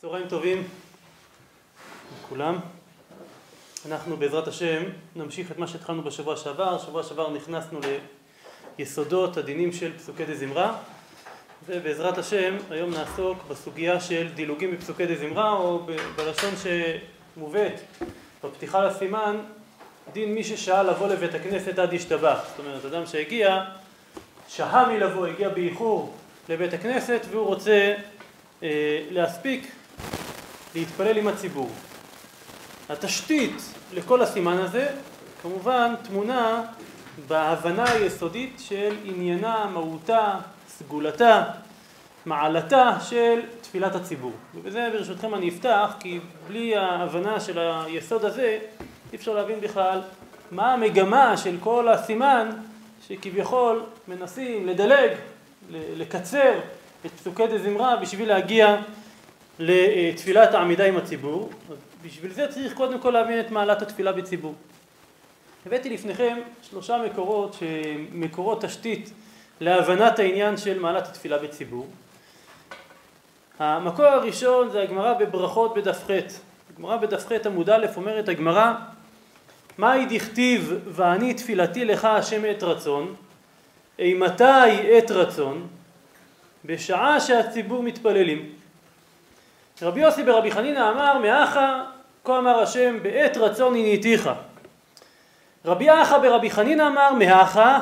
צהריים טובים לכולם. אנחנו בעזרת השם נמשיך את מה שהתחלנו בשבוע שעבר. שבוע שעבר נכנסנו ליסודות הדינים של פסוקי דה זמרה ובעזרת השם היום נעסוק בסוגיה של דילוגים בפסוקי דה זמרה או בלשון שמובאת בפתיחה לסימן דין מי ששאל לבוא לבית הכנסת עד ישתבח. זאת אומרת אדם שהגיע, שהה מלבוא, הגיע באיחור לבית הכנסת והוא רוצה אה, להספיק להתפלל עם הציבור. התשתית לכל הסימן הזה כמובן טמונה בהבנה היסודית של עניינה, מהותה, סגולתה, מעלתה של תפילת הציבור. ובזה ברשותכם אני אפתח כי בלי ההבנה של היסוד הזה אי אפשר להבין בכלל מה המגמה של כל הסימן שכביכול מנסים לדלג, לקצר את פסוקי דה זמרה בשביל להגיע לתפילת העמידה עם הציבור. בשביל זה צריך קודם כל להבין את מעלת התפילה בציבור. הבאתי לפניכם שלושה מקורות, מקורות תשתית להבנת העניין של מעלת התפילה בציבור. המקור הראשון זה הגמרא בברכות בדף ח'. הגמרא בדף ח' עמוד א' אומרת הגמרא מהי דכתיב ואני תפילתי לך השם עת רצון אימתי עת רצון בשעה שהציבור מתפללים רבי יוסי ברבי חנינא אמר מאחה כה אמר השם בעת רצון עניתיך רבי אחא ברבי חנינא אמר מהכה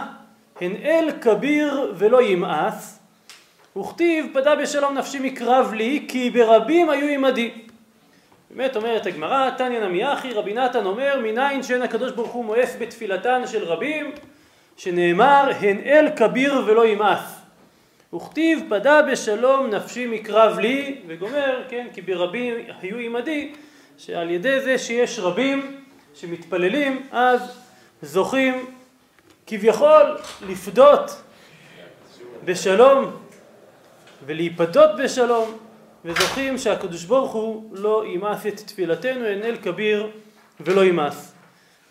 הן אל כביר ולא ימאס וכתיב פדה בשלום נפשי מקרב לי כי ברבים היו עמדי. באמת אומרת הגמרא תניא נמי אחי רבי נתן אומר מניין שאין הקדוש ברוך הוא מואס בתפילתן של רבים שנאמר הן אל כביר ולא ימאס וכתיב פדה בשלום נפשי מקרב לי וגומר כן כי ברבים היו עמדי שעל ידי זה שיש רבים שמתפללים אז זוכים כביכול לפדות בשלום ולהיפדות בשלום וזוכים שהקדוש ברוך הוא לא ימאס את תפילתנו אל כביר ולא ימאס.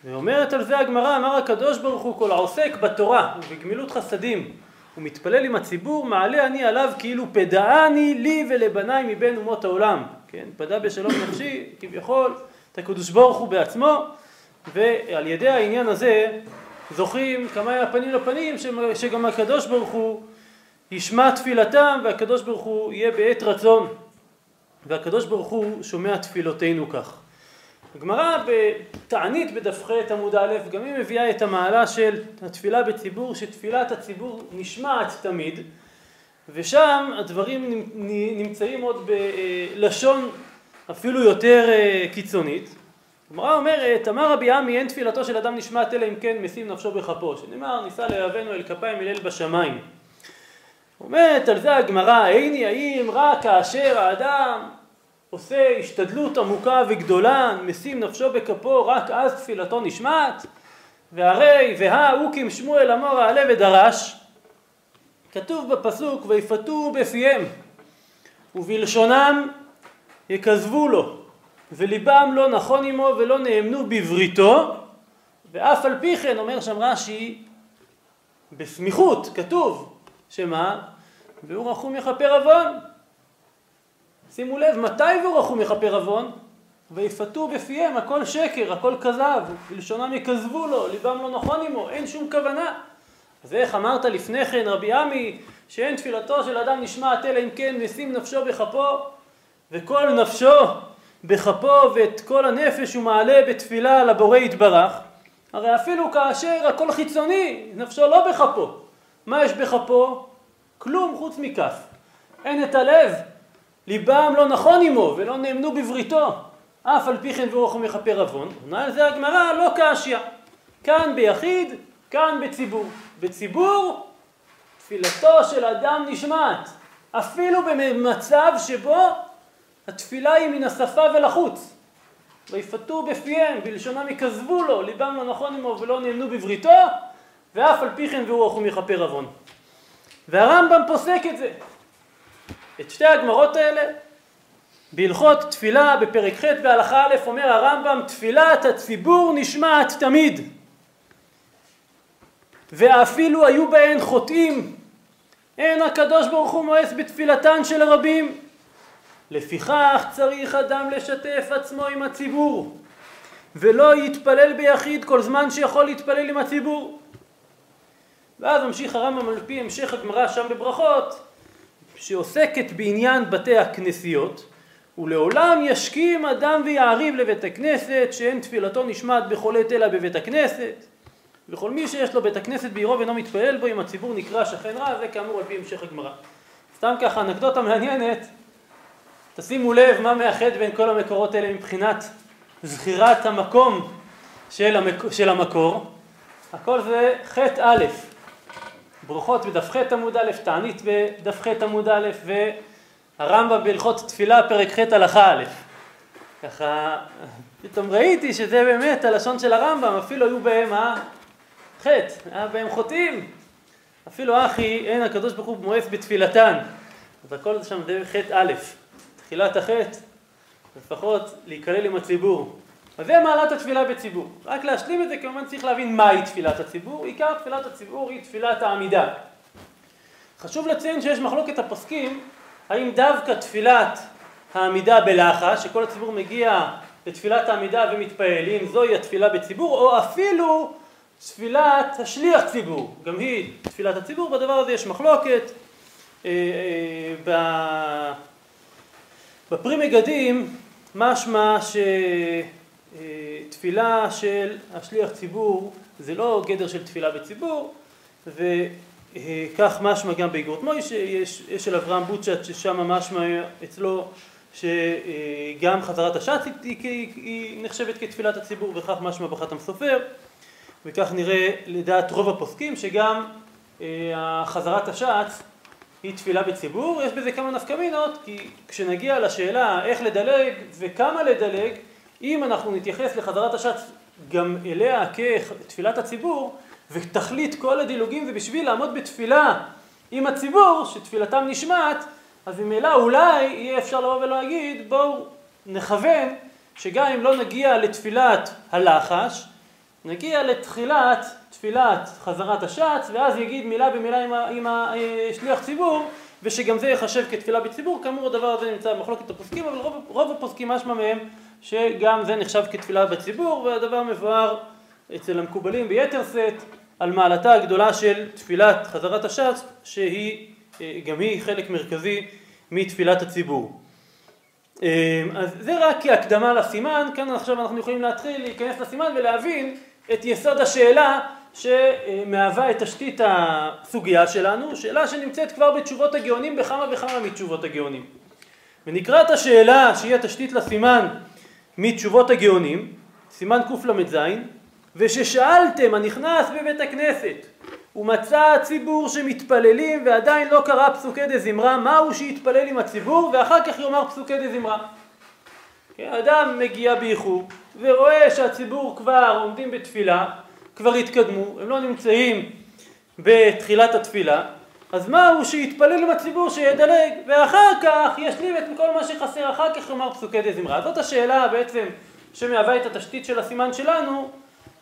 ואומרת על זה הגמרא אמר הקדוש ברוך הוא כל העוסק בתורה ובגמילות חסדים ומתפלל עם הציבור מעלה אני עליו כאילו פדעני לי ולבניי מבין אומות העולם. כן? פדה בשלום נפשי כביכול את הקדוש ברוך הוא בעצמו ועל ידי העניין הזה זוכים כמה פנים לפנים שגם הקדוש ברוך הוא ישמע תפילתם והקדוש ברוך הוא יהיה בעת רצון. והקדוש ברוך הוא שומע תפילותינו כך. הגמרא בתענית בדף ח' עמוד א' גם היא מביאה את המעלה של התפילה בציבור שתפילת הציבור נשמעת תמיד ושם הדברים נמצאים עוד בלשון אפילו יותר אה, קיצונית. הגמרא אומרת אמר רבי עמי אין תפילתו של אדם נשמעת אלא אם כן משים נפשו בכפו שנאמר ניסה להבנו אל כפיים אל בשמיים אומרת על זה הגמרא, איני האם רק כאשר האדם עושה השתדלות עמוקה וגדולה, משים נפשו בכפו, רק אז תפילתו נשמעת? והרי והא אוקים שמואל אמור העלה ודרש, כתוב בפסוק ויפתו בפיהם ובלשונם יכזבו לו וליבם לא נכון עמו ולא נאמנו בבריתו ואף על פי כן אומר שם רש"י בסמיכות כתוב שמה והוא רחום יכפר עוון. שימו לב, מתי והוא רחום יכפר עוון? ויפתו בפיהם, הכל שקר, הכל כזב, בלשונם יכזבו לו, ליבם לא נכון עמו, אין שום כוונה. אז איך אמרת לפני כן, רבי עמי, שאין תפילתו של אדם נשמעת אלא אם כן משים נפשו בכפו, וכל נפשו בכפו ואת כל הנפש הוא מעלה בתפילה לבורא יתברך, הרי אפילו כאשר הכל חיצוני, נפשו לא בכפו. מה יש בכפו? כלום חוץ מכף. אין את הלב, ליבם לא נכון עמו ולא נאמנו בבריתו, אף על פי כן ורוחם יכפר עוון. עונה על זה הגמרא לא קשיא. כאן ביחיד, כאן בציבור. בציבור תפילתו של אדם נשמעת, אפילו במצב שבו התפילה היא מן השפה ולחוץ. ויפתו בפיהם, בלשונם יכזבו לו, ליבם לא נכון עמו ולא נאמנו בבריתו, ואף על פי כן ורוחם יכפר עוון. והרמב"ם פוסק את זה. את שתי הגמרות האלה? בהלכות תפילה בפרק ח' בהלכה א' אומר הרמב"ם תפילת הציבור נשמעת תמיד ואפילו היו בהן חוטאים. אין הקדוש ברוך הוא מואס בתפילתן של הרבים לפיכך צריך אדם לשתף עצמו עם הציבור. ולא יתפלל ביחיד כל זמן שיכול להתפלל עם הציבור. ואז ממשיך הרמב"ם על פי המשך הגמרא שם בברכות שעוסקת בעניין בתי הכנסיות ולעולם ישכים אדם ויעריב לבית הכנסת שאין תפילתו נשמעת עת אלא בבית הכנסת. וכל מי שיש לו בית הכנסת בעירו ואינו מתפלל בו אם הציבור נקרא שכן רע זה כאמור על פי המשך הגמרא. סתם ככה אנקדוטה מעניינת. תשימו לב מה מאחד בין כל המקורות האלה מבחינת זכירת המקום של, המק... של המקור. הכל זה חטא א' ברכות בדף ח' עמוד א', תענית בדף ח' עמוד א', והרמב"ם בהלכות תפילה פרק ח' הלכה א'. ככה פתאום ראיתי שזה באמת הלשון של הרמב"ם, אפילו היו בהם החטא, היה בהם חוטאים. אפילו אחי, אין הקדוש ברוך הוא מואס בתפילתן. אז הכל שם דרך חטא א', תחילת החטא, לפחות להיכלל עם הציבור. אז זה מעלת התפילה בציבור. רק להשלים את זה כמובן צריך להבין מהי תפילת הציבור. עיקר תפילת הציבור היא תפילת העמידה. חשוב לציין שיש מחלוקת הפוסקים האם דווקא תפילת העמידה בלחש, שכל הציבור מגיע לתפילת העמידה ומתפעלים, זוהי התפילה בציבור, או אפילו תפילת השליח ציבור, גם היא תפילת הציבור, בדבר הזה יש מחלוקת. אה, אה, בפרי מגדים משמע ש... תפילה של השליח ציבור זה לא גדר של תפילה בציבור וכך משמע גם באגרות מוישה, יש, יש של אברהם בוצ'ת ששם משמע אצלו שגם חזרת השץ היא, היא, היא נחשבת כתפילת הציבור וכך משמע בחתם סופר וכך נראה לדעת רוב הפוסקים שגם חזרת השץ היא תפילה בציבור, יש בזה כמה נפקמינות כי כשנגיע לשאלה איך לדלג וכמה לדלג אם אנחנו נתייחס לחזרת השץ גם אליה כתפילת הציבור, ותכלית כל הדילוגים זה בשביל לעמוד בתפילה עם הציבור, שתפילתם נשמעת, אז ממילא אולי יהיה אפשר לבוא ולהגיד בואו נכוון שגם אם לא נגיע לתפילת הלחש, נגיע לתחילת תפילת חזרת השץ, ואז יגיד מילה במילה עם, עם השליח ציבור, ושגם זה ייחשב כתפילה בציבור, כאמור הדבר הזה נמצא במחלוקת הפוסקים, אבל רוב, רוב הפוסקים משמע מהם שגם זה נחשב כתפילה בציבור, והדבר מבואר אצל המקובלים ביתר שאת על מעלתה הגדולה של תפילת חזרת הש"ץ, שהיא אה, גם היא חלק מרכזי מתפילת הציבור. אה, אז זה רק כהקדמה לסימן, כאן עכשיו אנחנו יכולים להתחיל להיכנס לסימן ולהבין את יסוד השאלה שמהווה את תשתית הסוגיה שלנו, שאלה שנמצאת כבר בתשובות הגאונים בכמה וכמה מתשובות הגאונים. ונקרא את השאלה שהיא התשתית לסימן מתשובות הגאונים, סימן קל"ז, וששאלתם הנכנס בבית הכנסת ומצא הציבור שמתפללים ועדיין לא קרא פסוקי דזמרה, מהו שיתפלל עם הציבור ואחר כך יאמר פסוקי דזמרה. כן, אדם מגיע באיחור ורואה שהציבור כבר עומדים בתפילה, כבר התקדמו, הם לא נמצאים בתחילת התפילה, אז מהו שיתפלל עם הציבור שידלג, ואחר כך ישלים את כל מה שחסר, אחר כך יאמר פסוקי דזמרה. זאת השאלה בעצם שמהווה את התשתית של הסימן שלנו,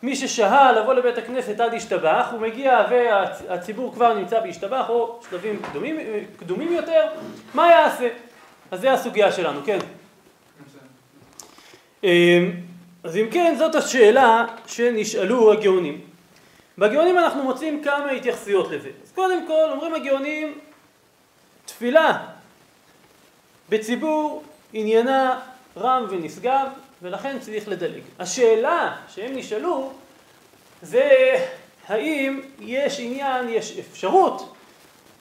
מי ששהה לבוא לבית הכנסת עד ישתבח, הוא מגיע והציבור כבר נמצא בישתבח, או שלבים קדומים, קדומים יותר, מה יעשה? אז זה הסוגיה שלנו, כן. אמ, אז אם כן, זאת השאלה שנשאלו הגאונים. בגאונים אנחנו מוצאים כמה התייחסויות לזה. קודם כל אומרים הגאונים תפילה בציבור עניינה רם ונשגב ולכן צריך לדלג. השאלה שהם נשאלו זה האם יש עניין, יש אפשרות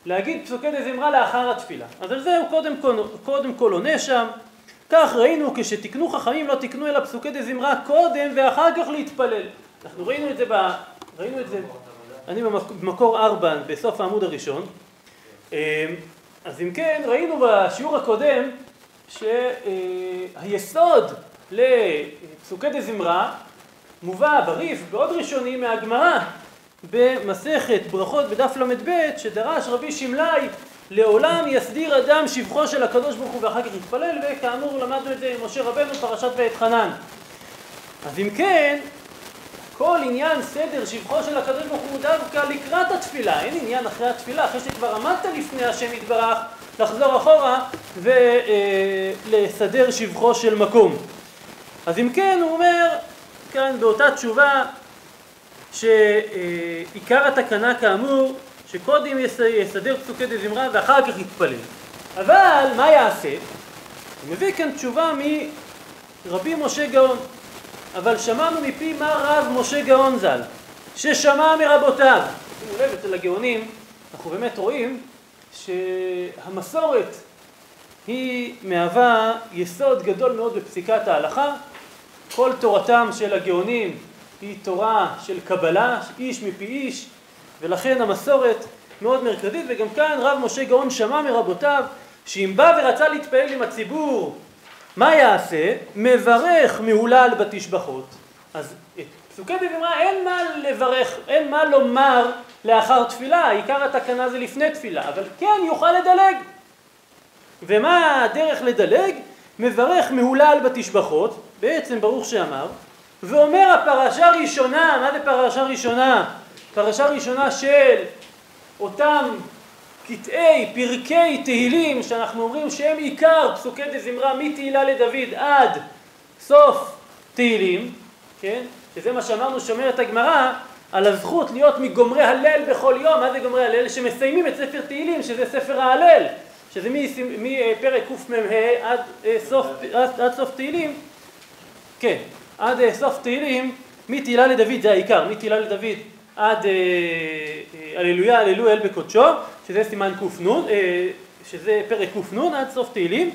להגיד פסוקי דזמרה לאחר התפילה. אז על זה הוא קודם כל, קודם כל עונה שם כך ראינו כשתיקנו חכמים לא תיקנו אלא פסוקי דזמרה קודם ואחר כך להתפלל. אנחנו ראינו את זה ב... ראינו את זה, אני במקור ארבע בסוף העמוד הראשון. אמ, אז אם כן, ראינו בשיעור הקודם שהיסוד לפסוקי דזמרה מובא בריף בעוד ראשונים מהגמרא במסכת ברכות בדף ל"ב שדרש רבי שמלאי לעולם יסדיר אדם שבחו של הקדוש ברוך הוא ואחר כך יתפלל וכאמור למדנו את זה עם משה רבנו פרשת ואת חנן אז אם כן כל עניין סדר שבחו של הקדוש ברוך הוא דווקא לקראת התפילה, אין עניין אחרי התפילה, אחרי שכבר עמדת לפני השם יתברך, לחזור אחורה ולסדר שבחו של מקום. אז אם כן, הוא אומר כאן באותה תשובה שעיקר התקנה כאמור, שקודם יסדר פסוקי דזמרה ואחר כך יתפלל. אבל מה יעשה? הוא מביא כאן תשובה מרבי משה גאון. אבל שמענו מפי מר רב משה גאון ז"ל, ששמע מרבותיו. שימו לב, אצל הגאונים אנחנו באמת רואים שהמסורת היא מהווה יסוד גדול מאוד בפסיקת ההלכה. כל תורתם של הגאונים היא תורה של קבלה, איש מפי איש, ולכן המסורת מאוד מרכזית, וגם כאן רב משה גאון שמע מרבותיו שאם בא ורצה להתפעל עם הציבור, מה יעשה? מברך מהולל בתשבחות. אז את פסוקי דברה אין מה לברך, אין מה לומר לאחר תפילה, עיקר התקנה זה לפני תפילה, אבל כן יוכל לדלג. ומה הדרך לדלג? מברך מהולל בתשבחות, בעצם ברוך שאמר, ואומר הפרשה ראשונה, מה זה פרשה ראשונה? פרשה ראשונה של אותם קטעי, פרקי תהילים, שאנחנו אומרים שהם עיקר פסוקי דזמרה מתהילה לדוד עד סוף תהילים, כן? שזה מה שאמרנו שאומרת הגמרא על הזכות להיות מגומרי הלל בכל יום, מה זה גומרי הלל? שמסיימים את ספר תהילים, שזה ספר ההלל, שזה מפרק קמ"ה עד, אה, עד, עד סוף תהילים, כן, עד אה, סוף תהילים, מתהילה לדוד זה העיקר, מתהילה לדוד עד הללויה, הללו אל בקודשו, שזה סימן קנ, שזה פרק קנ עד סוף תהילים,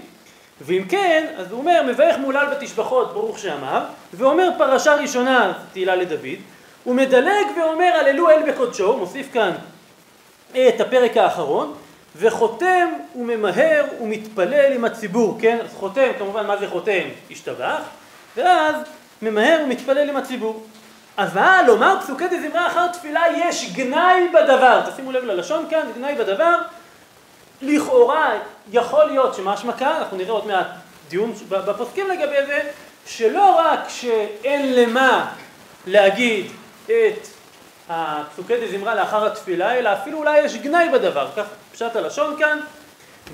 ואם כן, אז הוא אומר, מברך מולל בתשבחות, ברוך שאמר, ואומר פרשה ראשונה, תהילה לדוד, הוא מדלג ואומר הללו אל בקודשו, מוסיף כאן את הפרק האחרון, וחותם וממהר ומתפלל עם הציבור, כן? אז חותם, כמובן, מה זה חותם? השתבח, ואז ממהר ומתפלל עם הציבור. אבל לומר פסוקי דזמרה אחר תפילה יש גנאי בדבר, תשימו לב ללשון כאן, גנאי בדבר, לכאורה יכול להיות שמשמע כאן, אנחנו נראה עוד מעט דיון בפוסקים לגבי זה, שלא רק שאין למה להגיד את הפסוקי דזמרה לאחר התפילה, אלא אפילו אולי יש גנאי בדבר, כך פשט הלשון כאן,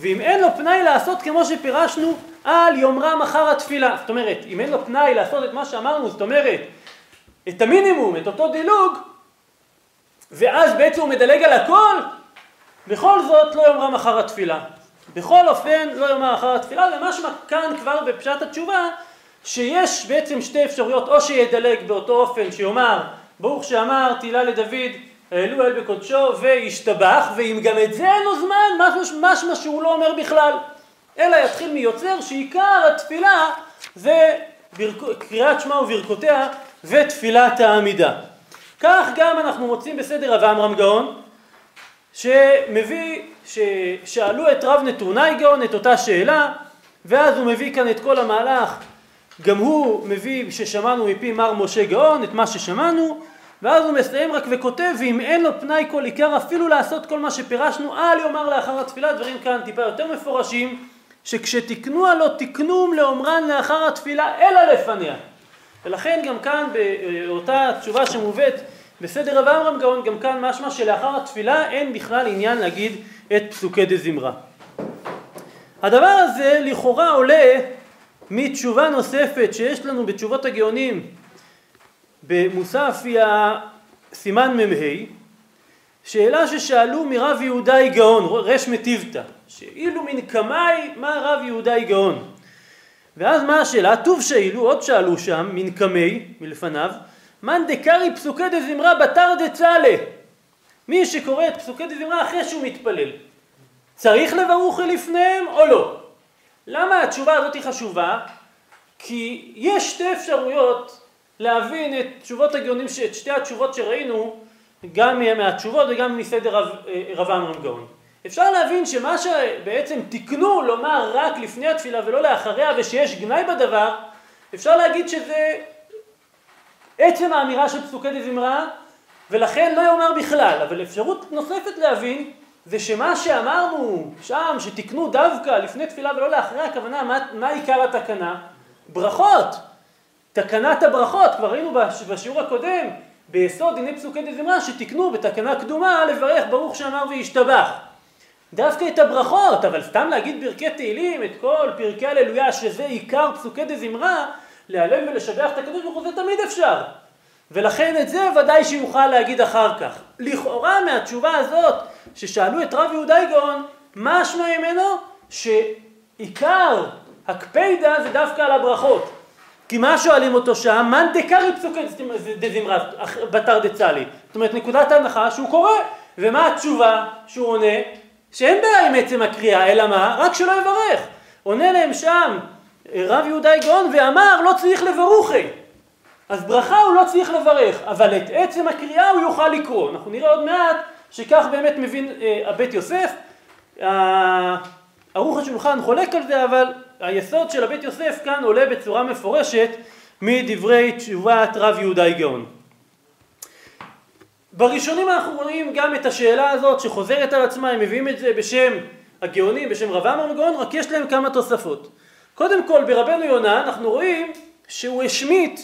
ואם אין לו פנאי לעשות כמו שפירשנו, על יאמרם אחר התפילה. זאת אומרת, אם אין לו פנאי לעשות את מה שאמרנו, זאת אומרת, את המינימום, את אותו דילוג, ואז בעצם הוא מדלג על הכל, בכל זאת לא יאמרם אחר התפילה. בכל אופן לא יאמר אחר התפילה, ומשמע כאן כבר בפשט התשובה, שיש בעצם שתי אפשרויות, או שידלג באותו אופן שיאמר, ברוך שאמר תהילה לדוד, העלו אל בקודשו וישתבח, ואם גם את זה אין לו זמן, משהו, משמע שהוא לא אומר בכלל. אלא יתחיל מיוצר שעיקר התפילה זה קריאת שמע וברכותיה ותפילת העמידה. כך גם אנחנו מוצאים בסדר עמרם גאון, שמביא, ששאלו את רב נתונאי גאון את אותה שאלה, ואז הוא מביא כאן את כל המהלך, גם הוא מביא ששמענו מפי מר משה גאון את מה ששמענו, ואז הוא מסיים רק וכותב, ואם אין לו פנאי כל עיקר אפילו לעשות כל מה שפירשנו, אל יאמר לאחר התפילה, דברים כאן טיפה יותר מפורשים, שכשתקנו הלא תקנום לאומרן לאחר התפילה אלא לפניה. ולכן גם כאן באותה תשובה שמובאת בסדר רב אברהם גאון, גם כאן משמע שלאחר התפילה אין בכלל עניין להגיד את פסוקי דזמרה. הדבר הזה לכאורה עולה מתשובה נוספת שיש לנו בתשובות הגאונים במוספיה סימן מ"ה, שאלה ששאלו מרב יהודאי גאון, רש מטיבתא, שאילו מן קמאי מה רב יהודאי גאון. ואז מה השאלה? טוב שאילו, עוד שאלו שם, מן קמי, מלפניו, מאן דקרי פסוקי דזמרה בתר דצלה. מי שקורא את פסוקי דזמרה אחרי שהוא מתפלל, צריך לברוך לפניהם או לא? למה התשובה הזאת היא חשובה? כי יש שתי אפשרויות להבין את תשובות הגאונים, את שתי התשובות שראינו, גם מהתשובות וגם מסדר רב, אה, רב עמרם גאון. אפשר להבין שמה שבעצם תיקנו לומר רק לפני התפילה ולא לאחריה ושיש גנאי בדבר, אפשר להגיד שזה עצם האמירה של פסוקי דזמרה ולכן לא יאמר בכלל, אבל אפשרות נוספת להבין זה שמה שאמרנו שם, שתיקנו דווקא לפני תפילה ולא לאחריה, הכוונה מה, מה עיקר התקנה? ברכות. תקנת הברכות, כבר ראינו בשיעור הקודם, ביסוד דיני פסוקי דזמרה, שתיקנו בתקנה קדומה לברך ברוך שאמר וישתבח. דווקא את הברכות, אבל סתם להגיד פרקי תהילים, את כל פרקי הללויה, שזה עיקר פסוקי דזמרה, להלל ולשבח את הקדוש ברוך הוא זה תמיד אפשר. ולכן את זה ודאי שיוכל להגיד אחר כך. לכאורה מהתשובה הזאת, ששאלו את רב יהודה גאון, מה משמע ממנו? שעיקר הקפידה זה דווקא על הברכות. כי מה שואלים אותו שם? מאן דקרי פסוקי דזמרה בתר דצלי. זאת אומרת, נקודת ההנחה שהוא קורא. ומה התשובה שהוא עונה? שאין בעיה עם עצם הקריאה, אלא מה? רק שלא יברך. עונה להם שם רב יהודה גאון ואמר לא צריך לברוכי. אז ברכה הוא לא צריך לברך, אבל את עצם הקריאה הוא יוכל לקרוא. אנחנו נראה עוד מעט שכך באמת מבין אה, הבית יוסף. ערוך השולחן חולק על זה, אבל היסוד של הבית יוסף כאן עולה בצורה מפורשת מדברי תשובת רב יהודה גאון. בראשונים אנחנו רואים גם את השאלה הזאת שחוזרת על עצמה, הם מביאים את זה בשם הגאונים, בשם רב עמר גאון, רק יש להם כמה תוספות. קודם כל ברבנו יונה אנחנו רואים שהוא השמיט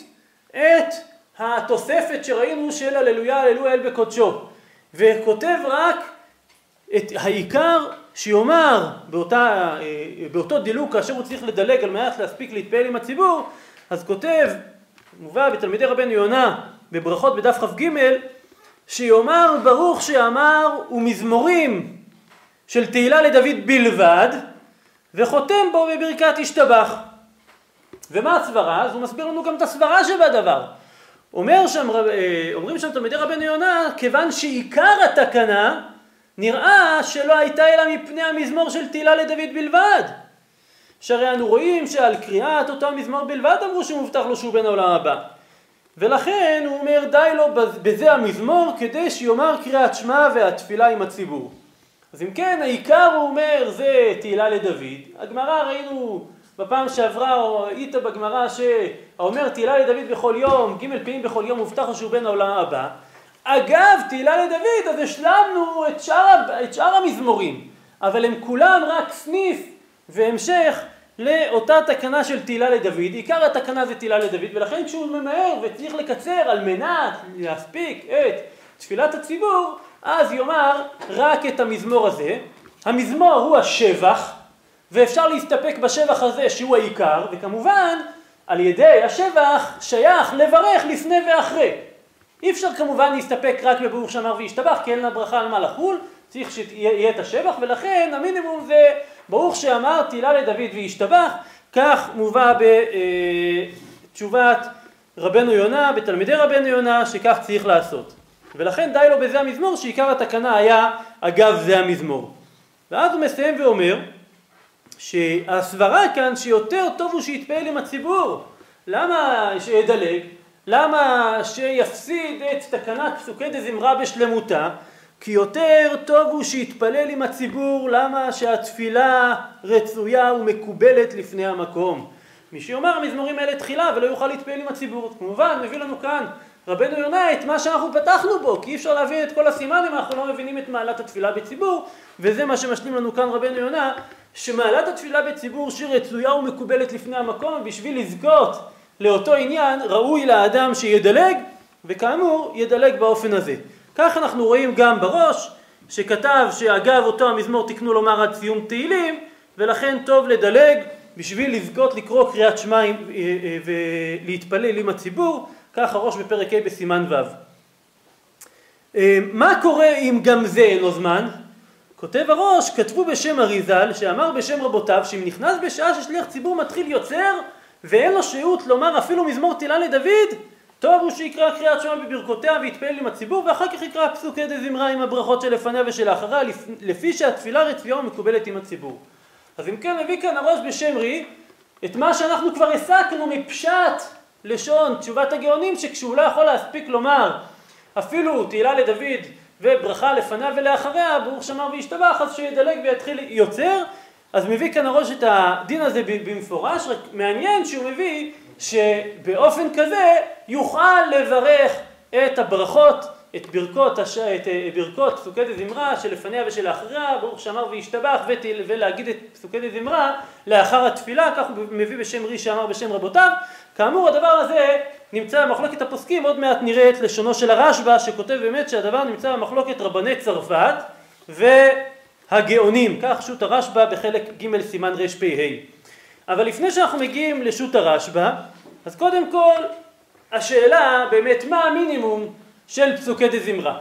את התוספת שראינו של הללויה הללויה אל בקודשו וכותב רק את העיקר שיאמר באותה, באותו דילוג כאשר הוא צריך לדלג על מנת להספיק להתפעל עם הציבור אז כותב, מובא בתלמידי רבנו יונה בברכות בדף כ"ג שיאמר ברוך שאמר ומזמורים של תהילה לדוד בלבד וחותם בו בברכת השתבח. ומה הסברה? אז הוא מסביר לנו גם את הסברה שבדבר. אומר שם, אה, אומרים שם תלמידי רבנו יונה, כיוון שעיקר התקנה נראה שלא הייתה אלא מפני המזמור של תהילה לדוד בלבד. שהרי אנו רואים שעל קריאת אותו המזמור בלבד אמרו שמובטח לו שהוא בן העולם הבא. ולכן הוא אומר די לו בזה המזמור כדי שיאמר קריאת שמע והתפילה עם הציבור. אז אם כן, העיקר הוא אומר זה תהילה לדוד. הגמרא ראינו בפעם שעברה, ראית בגמרא שהאומר תהילה לדוד בכל יום, ג' פעמים בכל יום, מובטח שהוא בן העולם הבא. אגב, תהילה לדוד, אז השלמנו את שאר, את שאר המזמורים, אבל הם כולם רק סניף והמשך לאותה תקנה של תהילה לדוד. עיקר התקנה זה תהילה לדוד, ולכן כשהוא ממהר וצריך לקצר על מנת להספיק את תפילת הציבור, אז יאמר רק את המזמור הזה. המזמור הוא השבח, ואפשר להסתפק בשבח הזה שהוא העיקר, וכמובן על ידי השבח שייך לברך לפני ואחרי. אי אפשר כמובן להסתפק רק בברוך שאמר וישתבח, כי אין לה ברכה על מה לחול, צריך שיהיה את השבח, ולכן המינימום זה ברוך שאמר תהילה לדוד וישתבח, כך מובא בתשובת רבנו יונה, בתלמידי רבנו יונה, שכך צריך לעשות. ולכן די לו בזה המזמור שעיקר התקנה היה אגב זה המזמור. ואז הוא מסיים ואומר שהסברה כאן שיותר טוב הוא שיתפעל עם הציבור. למה שידלג? למה שיפסיד את תקנת פסוקי דזמרה בשלמותה? כי יותר טוב הוא שיתפלל עם הציבור, למה שהתפילה רצויה ומקובלת לפני המקום. מי שיאמר המזמורים האלה תחילה ולא יוכל להתפעל עם הציבור. כמובן, מביא לנו כאן רבנו יונה את מה שאנחנו פתחנו בו, כי אי אפשר להבין את כל הסימן אם אנחנו לא מבינים את מעלת התפילה בציבור, וזה מה שמשלים לנו כאן רבנו יונה, שמעלת התפילה בציבור שהיא רצויה ומקובלת לפני המקום, ובשביל לזכות לאותו עניין ראוי לאדם שידלג, וכאמור ידלג באופן הזה. כך אנחנו רואים גם בראש, שכתב שאגב אותו המזמור תקנו לומר עד סיום תהילים, ולכן טוב לדלג בשביל לזכות לקרוא קריאת שמע אה, אה, ולהתפלל עם הציבור, כך הראש בפרק ה' בסימן ו'. אה, מה קורה אם גם זה אין לו זמן? כותב הראש, כתבו בשם אריזל, שאמר בשם רבותיו, שאם נכנס בשעה ששליח ציבור מתחיל יוצר, ואין לו שהות לומר אפילו מזמור תהילה לדוד, טוב הוא שיקרא קריאת שמע בברכותיה ויתפעל עם הציבור, ואחר כך יקרא פסוקי דזמרה עם הברכות שלפניה ושלאחריה, לפי שהתפילה רצויה ומקובלת עם הציבור. אז אם כן, מביא כאן הראש בשם רי, את מה שאנחנו כבר הסקנו מפשט לשון תשובת הגאונים שכשהוא לא יכול להספיק לומר אפילו תהילה לדוד וברכה לפניו ולאחריה ברוך שמר וישתבח אז שידלג ויתחיל יוצר אז מביא כאן הראש את הדין הזה במפורש רק מעניין שהוא מביא שבאופן כזה יוכל לברך את הברכות את ברכות, הש... את אה, ברכות פסוקי דזמרה שלפניה ושלאחריה, ברוך שאמר וישתבח, ות... ולהגיד את פסוקי דזמרה לאחר התפילה, כך הוא מביא בשם רי שאמר בשם רבותיו. כאמור הדבר הזה נמצא במחלוקת הפוסקים, עוד מעט נראה את לשונו של הרשב"א שכותב באמת שהדבר נמצא במחלוקת רבני צרפת והגאונים, כך שו"ת הרשב"א בחלק ג' סימן רפ"ה. אבל לפני שאנחנו מגיעים לשו"ת הרשב"א, אז קודם כל השאלה באמת מה המינימום של פסוקי דזמרה.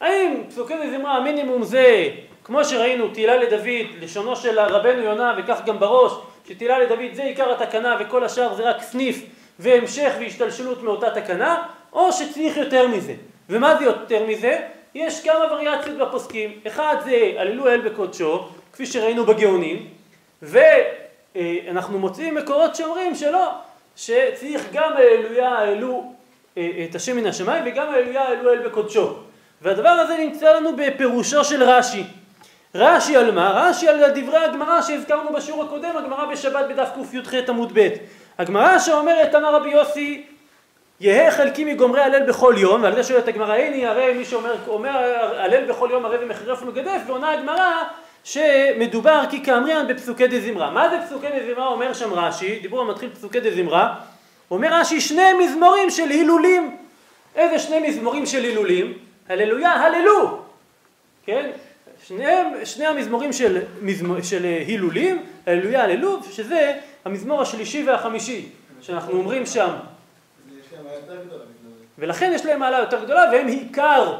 האם פסוקי דזמרה המינימום זה כמו שראינו תהילה לדוד, לשונו של רבנו יונה וכך גם בראש, שתהילה לדוד זה עיקר התקנה וכל השאר זה רק סניף והמשך והשתלשלות מאותה תקנה, או שצריך יותר מזה. ומה זה יותר מזה? יש כמה וריאציות בפוסקים. אחד זה הללו אל בקודשו, כפי שראינו בגאונים, ואנחנו מוצאים מקורות שאומרים שלא, שצריך גם הללויה העלו אה, את השם מן השמיים וגם הללויה העלו אל בקודשו. והדבר הזה נמצא לנו בפירושו של רש"י. רש"י על מה? רש"י על דברי הגמרא שהזכרנו בשיעור הקודם, הגמרא בשבת בדף קי"ח עמוד ב'. הגמרא שאומרת, אמר רבי יוסי, יהא חלקי מגומרי הלל בכל יום, ועל זה שואלת הגמרא, הנה הרי מי שאומר אומר הלל בכל יום הרי ומחרף ומגדף, ועונה הגמרא שמדובר כי כאמריין בפסוקי דזמרה. מה זה פסוקי דזמרה אומר שם רש"י, דיבור המתחיל פסוקי דזמרה, אומר רש"י שני מזמורים של הילולים. איזה שני מזמורים של הילולים? הללויה, הללו. כן? שניהם, שני המזמורים של, מזמור, של הילולים, הללויה, הללו, שזה המזמור השלישי והחמישי, שאנחנו אומרים שם. ולכן יש להם מעלה יותר גדולה, והם עיקר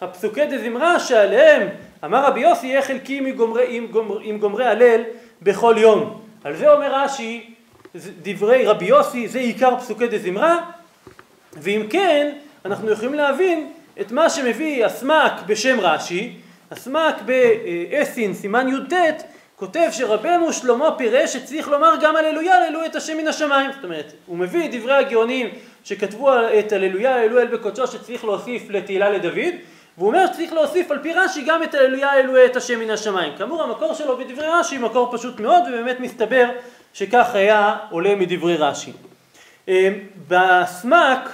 הפסוקי דזמרה שעליהם אמר רבי יוסי יהיה חלקי עם גומרי, עם גומרי הלל בכל יום. על זה אומר רש"י, דברי רבי יוסי, זה עיקר פסוקי דזמרה, ואם כן, אנחנו יכולים להבין את מה שמביא הסמ"ק בשם רש"י, הסמ"ק באסין, סימן י"ט, כותב שרבנו שלמה פירש שצריך לומר גם הללויה, הללו את השם מן השמיים. זאת אומרת, הוא מביא את דברי הגאונים שכתבו את הללויה, הללו אל בקודשו, שצריך להוסיף לתהילה לדוד, והוא אומר שצריך להוסיף על פי רש"י גם את הללויה, הללו את השם מן השמיים. כאמור, המקור שלו בדברי רש"י מקור פשוט מאוד, ובאמת מסתבר שכך היה עולה מדברי רש"י. אה, בסמ"ק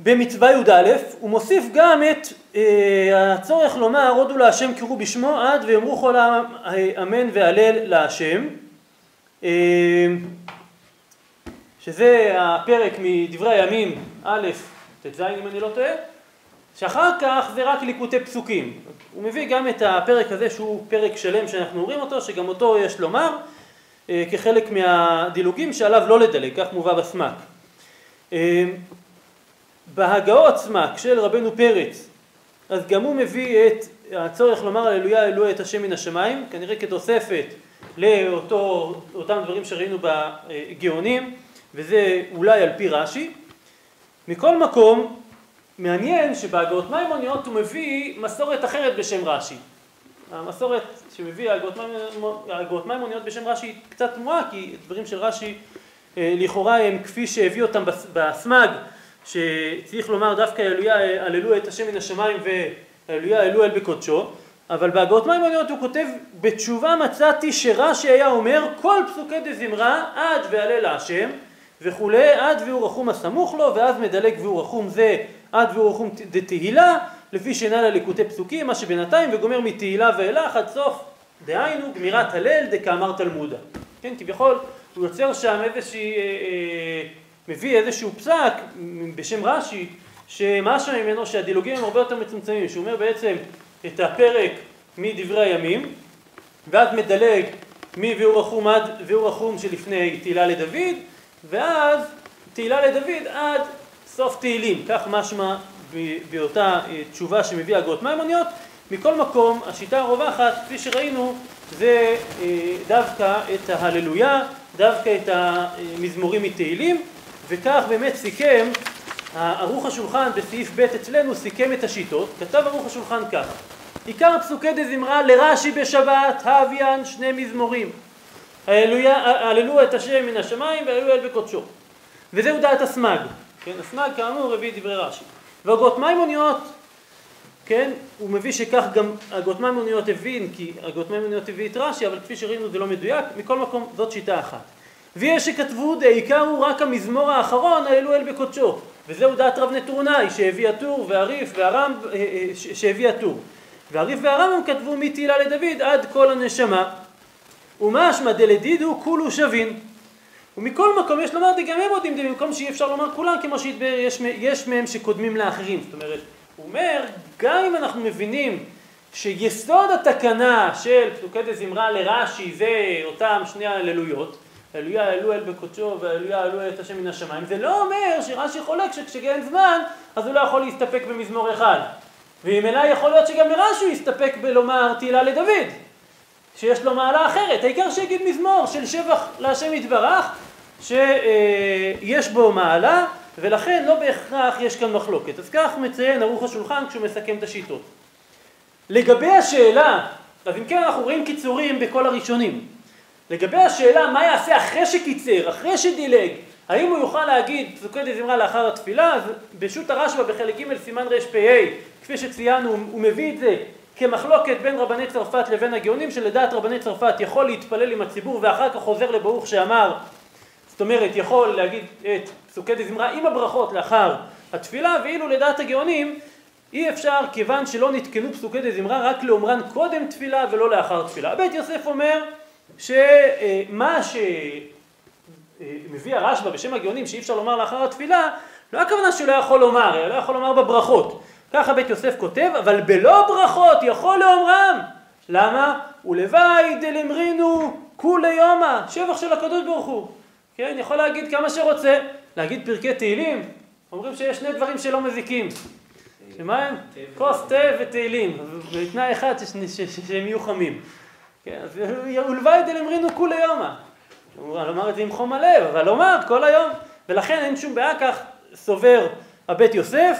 במצווה י"א הוא מוסיף גם את אה, הצורך לומר הודו להשם קראו בשמו עד ויאמרו כל העם אה, אמן והלל להשם אה, שזה הפרק מדברי הימים א' ט"ז אם אני לא טועה שאחר כך זה רק ליקוטי פסוקים הוא מביא גם את הפרק הזה שהוא פרק שלם שאנחנו אומרים אותו שגם אותו יש לומר אה, כחלק מהדילוגים שעליו לא לדלג כך מובא בסמ"ק אה, בהגאות סמ"ק של רבנו פרץ, אז גם הוא מביא את הצורך לומר הללויה אלוה את השם מן השמיים, כנראה כתוספת לאותם דברים שראינו בגאונים, וזה אולי על פי רש"י. מכל מקום, מעניין שבהגאות מימוניות הוא מביא מסורת אחרת בשם רש"י. המסורת שמביא ההגאות מימוניות בשם רש"י קצת תמוהה, כי דברים של רש"י אה, לכאורה הם כפי שהביא אותם בסמ"ג שצריך לומר דווקא הללויה הללו את השם מן השמיים והללויה הללו אל בקודשו אבל בהגאות מימוניות הוא כותב בתשובה מצאתי שרש"י היה אומר כל פסוקי דזמרה עד והלל להשם וכולי עד והוא רחום הסמוך לו ואז מדלג והוא רחום זה עד והוא רחום דתהילה לפי שאינה לליקוטי פסוקים מה שבינתיים וגומר מתהילה ואילך עד סוף דהיינו גמירת הלל דקאמר תלמודה. כן כביכול הוא יוצר שם איזושהי אה, אה, מביא איזשהו פסק בשם רש"י שמשהו ממנו? שהדילוגים הם הרבה יותר מצומצמים, שהוא אומר בעצם את הפרק מדברי הימים ואז מדלג מביאור החום עד ביאור החום שלפני תהילה לדוד ואז תהילה לדוד עד סוף תהילים, כך משמע באותה תשובה שמביא הגות מימוניות. מכל מקום השיטה הרווחת כפי שראינו זה אה, דווקא את ההללויה, דווקא את המזמורים מתהילים וכך באמת סיכם ערוך השולחן בסעיף ב' אצלנו סיכם את השיטות, כתב ערוך השולחן כך עיקר פסוקי דזמרה לרש"י בשבת, האביאן, שני מזמורים. הללו את השם מן השמיים והללו אל בקודשו. וזהו דעת הסמ"ג, כן, הסמ"ג כאמור הביא דברי רש"י. והגות מימוניות, כן, הוא מביא שכך גם הגות מימוניות הבין כי הגות מימוניות הביא את רש"י אבל כפי שראינו זה לא מדויק, מכל מקום זאת שיטה אחת. ויש שכתבו דעיקר הוא רק המזמור האחרון, האלו אל בקודשו. וזהו דעת רב נטורנאי שהביא הטור והריף והרם שהביא הטור והריף והרמב"ם כתבו מתהילה לדוד עד כל הנשמה ומשמע דלדידו כולו שווין ומכל מקום יש לומר גם הם יודעים במקום שאי אפשר לומר כולם כמו שיש מהם שקודמים לאחרים. זאת אומרת הוא אומר גם אם אנחנו מבינים שיסוד התקנה של פסוקי דזמרה לרש"י זה אותם שני הללויות הללויה אלו אל בקודשו והללויה אלו את השם מן השמיים זה לא אומר שרש"י חולק שכשאין זמן אז הוא לא יכול להסתפק במזמור אחד. ואם אלא יכול להיות שגם לרש"י הוא יסתפק בלומר תהילה לדוד שיש לו מעלה אחרת. העיקר שיגיד מזמור של שבח להשם יתברך שיש בו מעלה ולכן לא בהכרח יש כאן מחלוקת. אז כך מציין ערוך השולחן כשהוא מסכם את השיטות. לגבי השאלה, אז אם כן אנחנו רואים קיצורים בכל הראשונים. לגבי השאלה מה יעשה אחרי שקיצר, אחרי שדילג, האם הוא יוכל להגיד פסוקי דזמרה לאחר התפילה, אז בשו"ת הרשב"א בחלק ג' סימן רפ"ה, כפי שציינו, הוא מביא את זה כמחלוקת בין רבני צרפת לבין הגאונים, שלדעת רבני צרפת יכול להתפלל עם הציבור ואחר כך חוזר לברוך שאמר, זאת אומרת יכול להגיד את פסוקי דזמרה עם הברכות לאחר התפילה, ואילו לדעת הגאונים אי אפשר כיוון שלא נתקנו פסוקי דזמרה רק לאומרן קודם תפילה ולא לאחר תפילה. בית יוסף אומר שמה שמביא הרשב"א בשם הגאונים שאי אפשר לומר לאחר התפילה לא הכוונה שהוא לא יכול לומר, אלא לא יכול לומר בברכות. ככה בית יוסף כותב, אבל בלא ברכות יכול לאומרם. למה? ולוואי דלמרינו כולי יומא, שבח של הקדוש ברוך הוא. כן, יכול להגיד כמה שרוצה, להגיד פרקי תהילים, אומרים שיש שני דברים שלא מזיקים. שמה הם? כוס תה ותהילים, בתנאי אחד שהם יהיו חמים. כן, ולוואי דלמרינו כולי יומא. הוא אמר את זה עם חום הלב, אבל לומר כל היום. ולכן אין שום בעיה כך סובר הבית יוסף,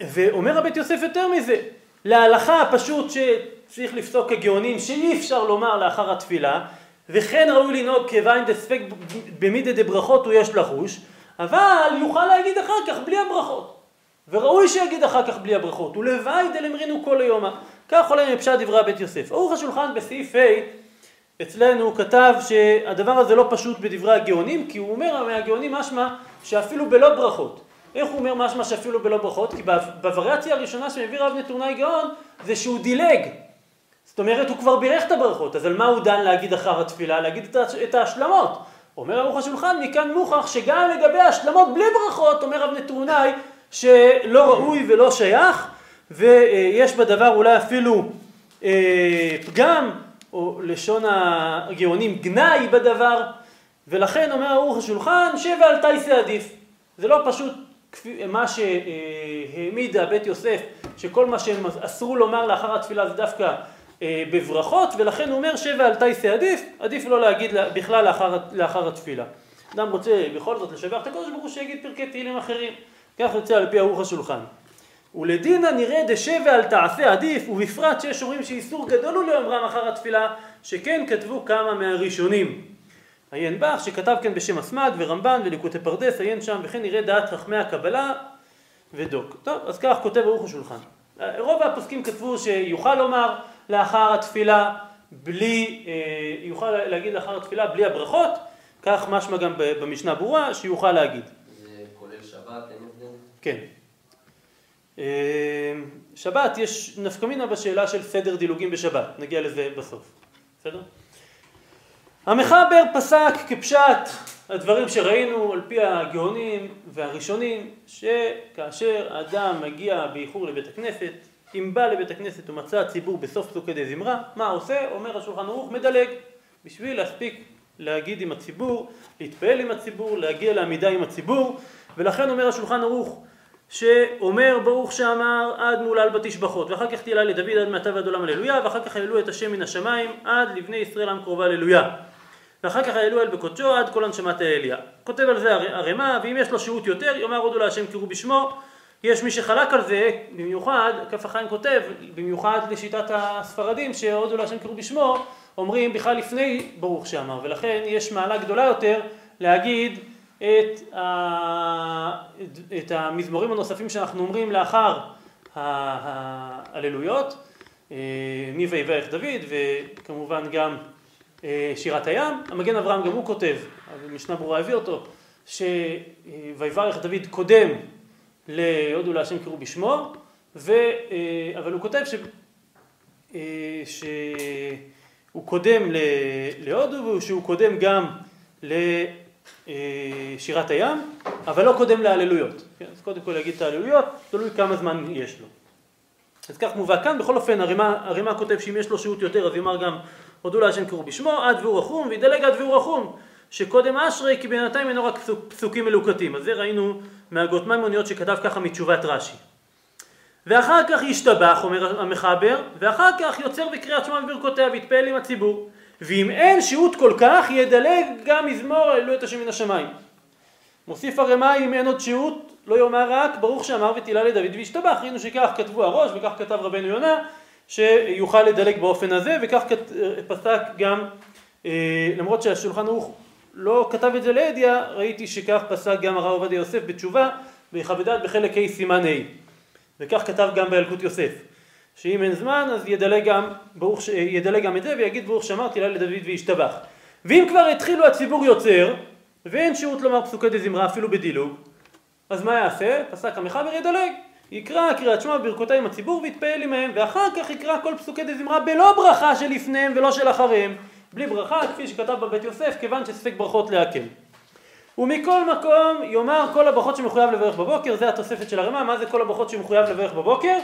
ואומר הבית יוסף יותר מזה, להלכה פשוט שצריך לפסוק כגאונים שאי אפשר לומר לאחר התפילה, וכן ראוי לנהוג כיוון דספק במידי דברכות הוא יש לחוש, אבל יוכל להגיד אחר כך בלי הברכות. וראוי שיגיד אחר כך בלי הברכות, ולוואי דלמרינו כל היומה. כך עולה מפשט דברי הבית יוסף. ערוך השולחן בסעיף ה' אצלנו כתב שהדבר הזה לא פשוט בדברי הגאונים, כי הוא אומר מהגאונים משמע שאפילו בלא ברכות. איך הוא אומר משמע שאפילו בלא ברכות? כי בווריאציה הראשונה שמביא רב נתוני גאון זה שהוא דילג. זאת אומרת הוא כבר בירך את הברכות, אז על מה הוא דן להגיד אחר התפילה? להגיד את ההשלמות. אומר ערוך השולחן מכאן מוכח שגם לגבי ההשלמות בלי ברכות, אומר רב נתוני שלא ראוי ולא שייך, ויש בדבר אולי אפילו אה, פגם, או לשון הגאונים גנאי בדבר, ולכן אומר ערוך השולחן, שב ואל תייסה עדיף. זה לא פשוט מה שהעמיד בית יוסף, שכל מה שהם אסרו לומר לאחר התפילה זה דווקא בברכות, ולכן הוא אומר שב ואל תייסה עדיף, עדיף לא להגיד בכלל לאחר, לאחר התפילה. אדם רוצה בכל זאת לשבח את הקדוש ברוך הוא שיגיד פרקי תהילים אחרים. כך יוצא על פי ערוך השולחן. ולדינא נראה דשא ועל תעשה עדיף, ובפרט שיש אומרים שאיסור גדול הוא לאומרם אחר התפילה, שכן כתבו כמה מהראשונים. עיין בך שכתב כן בשם אסמד ורמב"ן וליקוטי פרדס, עיין שם וכן נראה דעת חכמי הקבלה ודוק. טוב, אז כך כותב ערוך השולחן. רוב הפוסקים כתבו שיוכל לומר לאחר התפילה בלי, אה, יוכל להגיד לאחר התפילה בלי הברכות, כך משמע גם במשנה ברורה שיוכל להגיד. כן. אמ, שבת, יש נפקא מינה בשאלה של סדר דילוגים בשבת, נגיע לזה בסוף, בסדר? המחבר פסק כפשט הדברים שראינו על פי הגאונים והראשונים, שכאשר האדם מגיע באיחור לבית הכנסת, אם בא לבית הכנסת ומצא הציבור בסוף פסוקי די זמרה, מה עושה? אומר השולחן ערוך, מדלג, בשביל להספיק להגיד עם הציבור, להתפעל עם הציבור, להגיע לעמידה עם הציבור, ולכן אומר השולחן ערוך, שאומר ברוך שאמר עד מולל בתשבחות ואחר כך תהילה לדוד עד מעתה ועד עולם הללויה ואחר כך הללו את השם מן השמיים עד לבני ישראל עם קרובה הללויה ואחר כך הללו אל בקודשו עד כל הנשמת האליה כותב על זה הרמ"א ואם יש לו שהות יותר יאמר הודו להשם קראו בשמו יש מי שחלק על זה במיוחד כף החיים כותב במיוחד לשיטת הספרדים שהודו להשם קראו בשמו אומרים בכלל לפני ברוך שאמר ולכן יש מעלה גדולה יותר להגיד את, ה... את המזמורים הנוספים שאנחנו אומרים לאחר ההללויות, אה, מי ויברך דוד וכמובן גם אה, שירת הים, המגן אברהם גם הוא כותב, משנה ברורה הביא אותו, שויברך דוד קודם להודו להשם קראו בשמו, ו... אבל הוא כותב ש... שהוא קודם להודו ושהוא קודם גם לשירת הים, אבל לא קודם להללויות. כן, אז קודם כל להגיד את ההללויות, תלוי כמה זמן יש לו. אז כך מובא כאן, בכל אופן הרימה כותב שאם יש לו שהות יותר אז יאמר גם הודו להשם קראו בשמו, עד והוא רחום, וידלג עד והוא רחום, שקודם אשרי כי בינתיים אינו רק פסוקים מלוקטים. אז זה ראינו מהגות מימוניות שכתב ככה מתשובת רש"י. ואחר כך ישתבח, אומר המחבר, ואחר כך יוצר בקריאת שמע וברכותיה ויתפעל עם הציבור. ואם אין שהות כל כך, ידלג גם מזמור אלו את השם מן השמיים. מוסיף הרמאי אם אין עוד שהות, לא יאמר רק ברוך שאמר ותהילה לדוד וישתבח. ראינו שכך כתבו הראש וכך כתב רבנו יונה, שיוכל לדלג באופן הזה, וכך פסק גם, אה, למרות שהשולחן ערוך לא כתב את זה לידיעה, ראיתי שכך פסק גם הרב עובדיה יוסף בתשובה, בכבדת בחלק ה' סימן ה'. וכך כתב גם בילקוט יוסף, שאם אין זמן אז ידלג גם, ברוך, ידלג גם את זה ויגיד ברוך שאמרתי לה לדוד וישתבח. ואם כבר התחילו הציבור יוצר, ואין שהות לומר פסוקי דזמרה אפילו בדילוג, אז מה יעשה? פסק המחבר ידלג. יקרא קריאת שמע בברכותיי עם הציבור ויתפעל עמהם, ואחר כך יקרא כל פסוקי דזמרה בלא ברכה שלפניהם ולא של אחריהם, בלי ברכה, כפי שכתב בבית יוסף, כיוון שספק ברכות להקל. ומכל מקום יאמר כל הברכות שמחויב לברך בבוקר, זה התוספת של הרמ"א, מה זה כל הברכות שמחויב לברך בבוקר?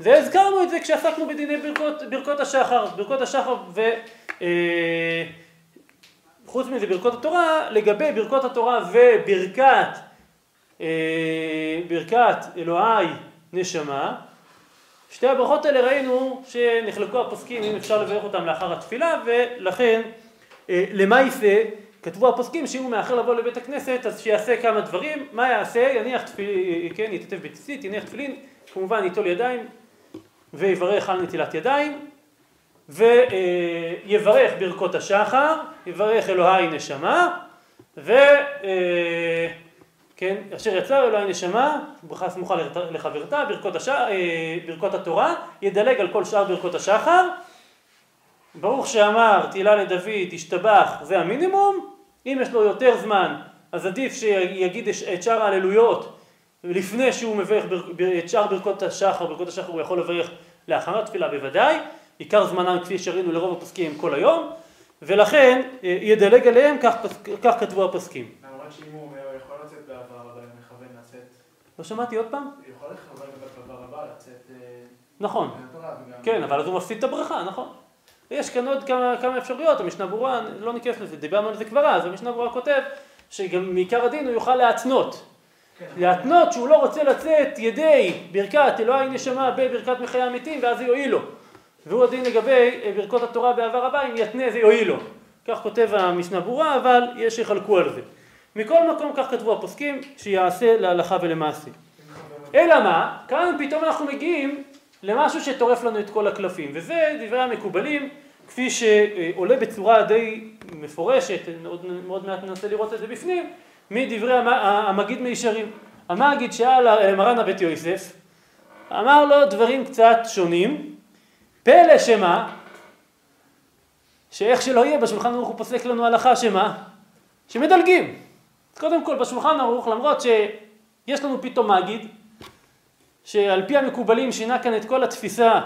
והזכרנו את זה כשעסקנו בדיני ברכות, ברכות השחר, ברכות השחר ו... אה, חוץ מזה ברכות התורה, לגבי ברכות התורה וברכת אה, ברכת אלוהי נשמה, שתי הברכות האלה ראינו שנחלקו הפוסקים אם אפשר לברך אותם לאחר התפילה ולכן אה, למעשה כתבו הפוסקים שאם הוא מאחר לבוא לבית הכנסת אז שיעשה כמה דברים, מה יעשה? יניח תפילין, כן, יתעטף בציצית, יניח תפילין, כמובן ייטול ידיים ויברך על נטילת ידיים ויברך ברכות השחר, יברך אלוהי נשמה ו... כן, אשר יצר אלוהי נשמה, ברכה סמוכה לחברתה, ברכות, הש... אה, ברכות התורה, ידלג על כל שאר ברכות השחר. ברוך שאמר תהילה לדוד, השתבח, זה המינימום, אם יש לו יותר זמן, אז עדיף שיגיד את שאר ההללויות לפני שהוא מברך את שאר ברכות השחר, ברכות השחר הוא יכול לברך לאחר התפילה בוודאי, עיקר זמנם כפי שראינו לרוב הפוסקים כל היום, ולכן אה, ידלג עליהם, כך, כך כתבו הפוסקים. למרות שאם הוא אומר, הוא יכול לצאת בעבר הבא, אם מכוון לצאת... לא שמעתי עוד פעם? יכול לכוון בעבר הבא לצאת... אה, נכון, כן, אבל אז הוא מפסיד את הברכה, נכון. יש כאן עוד כמה, כמה אפשרויות, המשנה ברורה, לא ניכנס לזה, דיברנו על זה כבר אז, המשנה ברורה כותב שגם מעיקר הדין הוא יוכל להתנות. כן. להתנות שהוא לא רוצה לצאת ידי ברכת אלוהי נשמה בברכת מחיי המתים ואז זה יועיל לו. והוא הדין לגבי אה, ברכות התורה בעבר הבא, אם יתנה זה יועיל לו. כך כותב המשנה ברורה, אבל יש שיחלקו על זה. מכל מקום כך כתבו הפוסקים, שיעשה להלכה ולמעשה. אלא מה? כאן פתאום אנחנו מגיעים למשהו שטורף לנו את כל הקלפים, וזה דברי המקובלים, כפי שעולה בצורה די מפורשת, מאוד, מאוד מעט ננסה לראות את זה בפנים, מדברי המגיד מישרים. המגיד שאל מרן הבית יוסף, אמר לו דברים קצת שונים, פלא שמה, שאיך שלא יהיה בשולחן ערוך הוא פוסק לנו הלכה שמה, שמדלגים. קודם כל בשולחן ערוך למרות שיש לנו פתאום מגיד, שעל פי המקובלים שינה כאן את כל התפיסה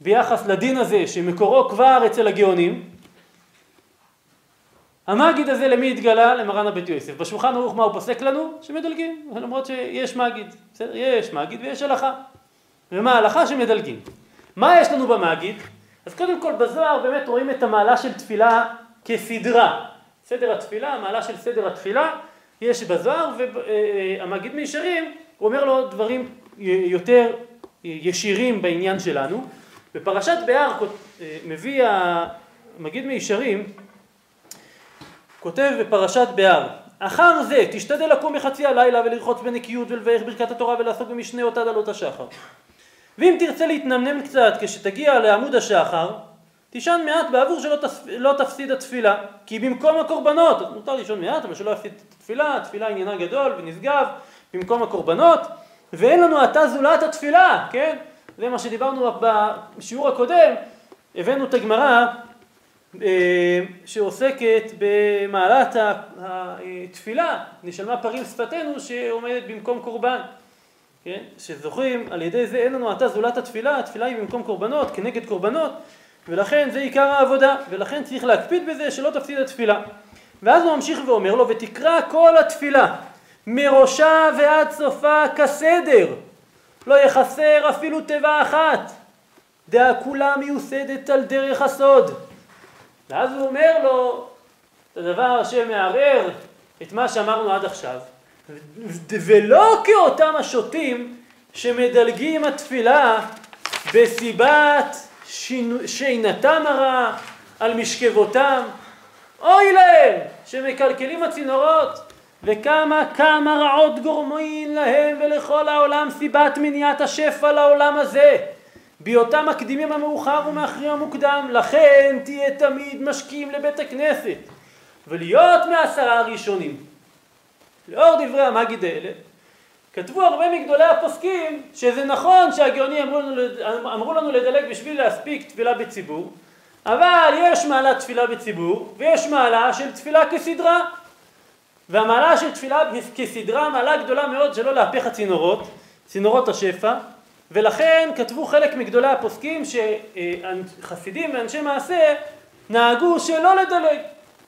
ביחס לדין הזה שמקורו כבר אצל הגאונים. המגיד הזה למי התגלה? למרן הבית יוסף. בשולחן ערוך מה הוא פוסק לנו? שמדלגים, למרות שיש מגיד. בסדר? יש מגיד ויש הלכה. ומה ההלכה? שמדלגים. מה יש לנו במגיד? אז קודם כל בזוהר באמת רואים את המעלה של תפילה כסדרה. סדר התפילה, המעלה של סדר התפילה, יש בזוהר והמגיד מישרים, הוא אומר לו דברים יותר ישירים בעניין שלנו. בפרשת בהר מביא המגיד מישרים, כותב בפרשת בהר, אחר זה תשתדל לקום בחצי הלילה ולרחוץ בנקיות ולברך ברכת התורה ולעסוק במשניות עד עלות השחר. ואם תרצה להתנמנם קצת כשתגיע לעמוד השחר, תישן מעט בעבור שלא תפ... לא תפסיד התפילה. כי במקום הקורבנות, אז מותר לישון מעט, אבל שלא יפסיד את התפילה, התפילה עניינה גדול ונשגב, במקום הקורבנות, ואין לנו עתה זולת התפילה, כן? זה מה שדיברנו בשיעור הקודם, הבאנו את הגמרא אה, שעוסקת במעלת התפילה, נשלמה פרים שפתנו שעומדת במקום קורבן. כן? שזוכרים, על ידי זה אין לנו עתה זולת התפילה, התפילה היא במקום קורבנות, כנגד קורבנות, ולכן זה עיקר העבודה, ולכן צריך להקפיד בזה שלא תפסיד התפילה. ואז הוא ממשיך ואומר לו, ותקרא כל התפילה, מראשה ועד סופה כסדר, לא יחסר אפילו תיבה אחת, דעה כולה מיוסדת על דרך הסוד. ואז הוא אומר לו את הדבר שמערער את מה שאמרנו עד עכשיו, ולא כאותם השוטים שמדלגים התפילה בסיבת שינתם הרע על משכבותם, אוי להם שמקלקלים הצינורות וכמה כמה רעות גורמין להם ולכל העולם סיבת מניעת השפע לעולם הזה. בהיותם מקדימים המאוחר ומאחרים המוקדם לכן תהיה תמיד משקיעים לבית הכנסת ולהיות מעשרה הראשונים. לאור דברי המגיד האלה כתבו הרבה מגדולי הפוסקים שזה נכון שהגאונים אמרו אמרו לנו לדלג בשביל להספיק תפילה בציבור אבל יש מעלה תפילה בציבור ויש מעלה של תפילה כסדרה. והמעלה של תפילה כסדרה מעלה גדולה מאוד שלא להפך הצינורות, צינורות השפע. ולכן כתבו חלק מגדולי הפוסקים שחסידים ואנשי מעשה נהגו שלא לדלג.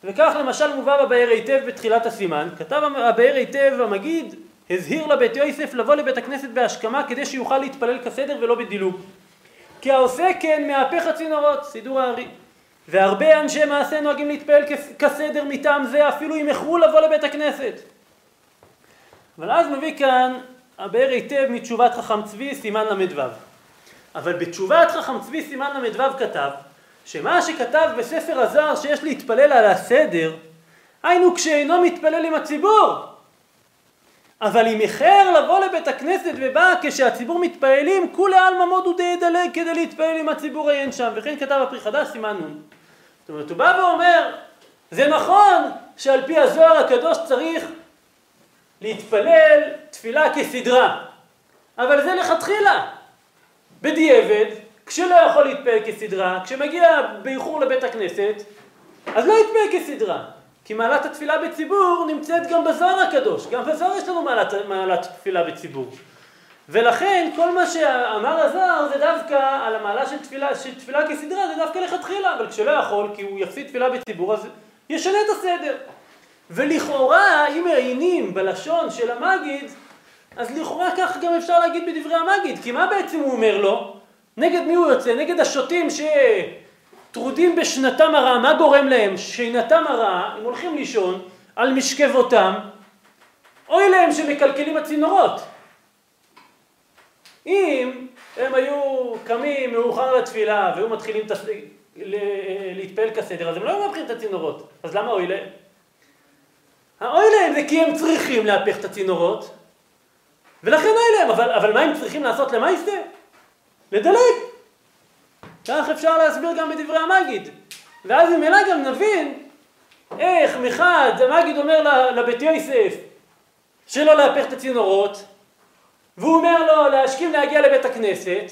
וכך למשל מובא בבאר היטב בתחילת הסימן. כתב הבאר היטב המגיד הזהיר לבית יוסף לבוא לבית הכנסת בהשכמה כדי שיוכל להתפלל כסדר ולא בדילוג כי העושה כן מהפך הצינורות, סידור הארי. והרבה אנשי מעשה נוהגים להתפעל כסדר מטעם זה אפילו אם איחרו לבוא לבית הכנסת. אבל אז מביא כאן הבאר היטב מתשובת חכם צבי סימן ל"ו. אבל בתשובת חכם צבי סימן ל"ו כתב שמה שכתב בספר הזוהר שיש להתפלל על הסדר היינו כשאינו מתפלל עם הציבור אבל אם איחר לבוא לבית הכנסת ובא כשהציבור מתפעלים, כולי עלמא מודו דידלג כדי להתפעל עם הציבור העיין שם, וכן כתב הפרי חדש סימן נ'. זאת אומרת, הוא בא ואומר, זה נכון שעל פי הזוהר הקדוש צריך להתפלל תפילה כסדרה, אבל זה לכתחילה. בדיעבד, כשלא יכול להתפלל כסדרה, כשמגיע באיחור לבית הכנסת, אז לא יתפלל כסדרה. כי מעלת התפילה בציבור נמצאת גם בזוהר הקדוש, גם בזוהר יש לנו מעלת, מעלת תפילה בציבור. ולכן כל מה שאמר הזוהר זה דווקא על המעלה של תפילה, של תפילה כסדרה, זה דווקא לכתחילה, אבל כשלא יכול, כי הוא יפסיד תפילה בציבור, אז ישנה את הסדר. ולכאורה, אם מעיינים בלשון של המגיד, אז לכאורה כך גם אפשר להגיד בדברי המגיד, כי מה בעצם הוא אומר לו? נגד מי הוא יוצא? נגד השוטים ש... טרודים בשנתם הרעה, מה גורם להם? שינתם הרעה, הם הולכים לישון על משכבותם, אוי להם שמקלקלים הצינורות. אם הם היו קמים מאוחר לתפילה והיו מתחילים תס... להתפעל כסדר, אז הם לא היו מהפכים את הצינורות, אז למה אוי להם? האוי להם זה כי הם צריכים להפך את הצינורות, ולכן אוי להם, אבל, אבל מה הם צריכים לעשות למה זה? לדלג. כך אפשר להסביר גם בדברי המגיד. ואז ממילא גם נבין איך מחד המגיד אומר לבית יוסף שלא להפך את הצינורות, והוא אומר לו להשכים להגיע לבית הכנסת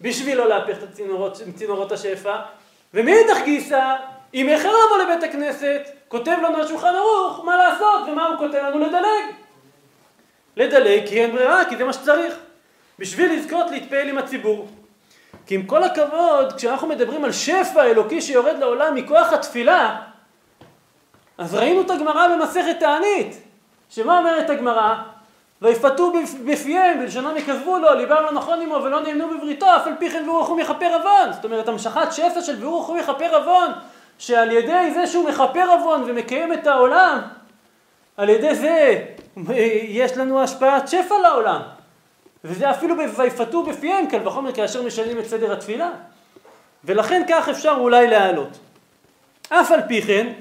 בשביל לא להפך את הצינורות, צינורות השפע, ומאידך גיסא, אם איחר לבוא לבית הכנסת, כותב לנו השולחן ערוך מה לעשות, ומה הוא כותב לנו? לדלג. לדלג כי אין ברירה, כי זה מה שצריך. בשביל לזכות להתפעל עם הציבור. כי עם כל הכבוד, כשאנחנו מדברים על שפע אלוקי שיורד לעולם מכוח התפילה, אז ראינו את הגמרא במסכת תענית, שמה אומרת הגמרא? ויפתו בפיהם, בלשונם יכזבו לו, ליבם לא נכון עמו ולא נאמנו בבריתו, אף על פי כן ורוחו מכפר עוון. זאת אומרת, המשכת שפע של ורוחו מכפר עוון, שעל ידי זה שהוא מכפר עוון ומקיים את העולם, על ידי זה יש לנו השפעת שפע לעולם. וזה אפילו ויפתו בפיהם, קל וחומר כאשר משנים את סדר התפילה. ולכן כך אפשר אולי להעלות. אף על פי כן,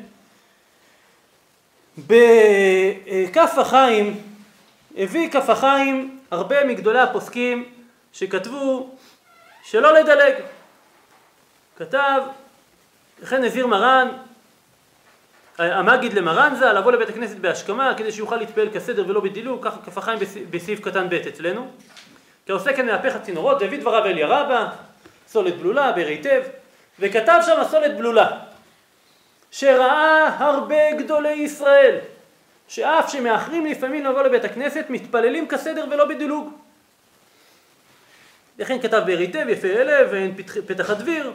בכף החיים, הביא כף החיים הרבה מגדולי הפוסקים שכתבו שלא לדלג. כתב, לכן הזהיר מרן, המגיד למרן זה, לבוא לבית הכנסת בהשכמה כדי שיוכל להתפעל כסדר ולא בדילוג, ככה כף החיים בסעיף קטן ב' אצלנו. כעושה כן מהפך הצינורות, והביא דבריו אל ירבה, סולת בלולה, באר היטב, וכתב שם סולת בלולה. שראה הרבה גדולי ישראל, שאף שמאחרים לפעמים לבוא לבית הכנסת, מתפללים כסדר ולא בדילוג. לכן כתב בהריטב יפה אלה ואין פתח הדביר,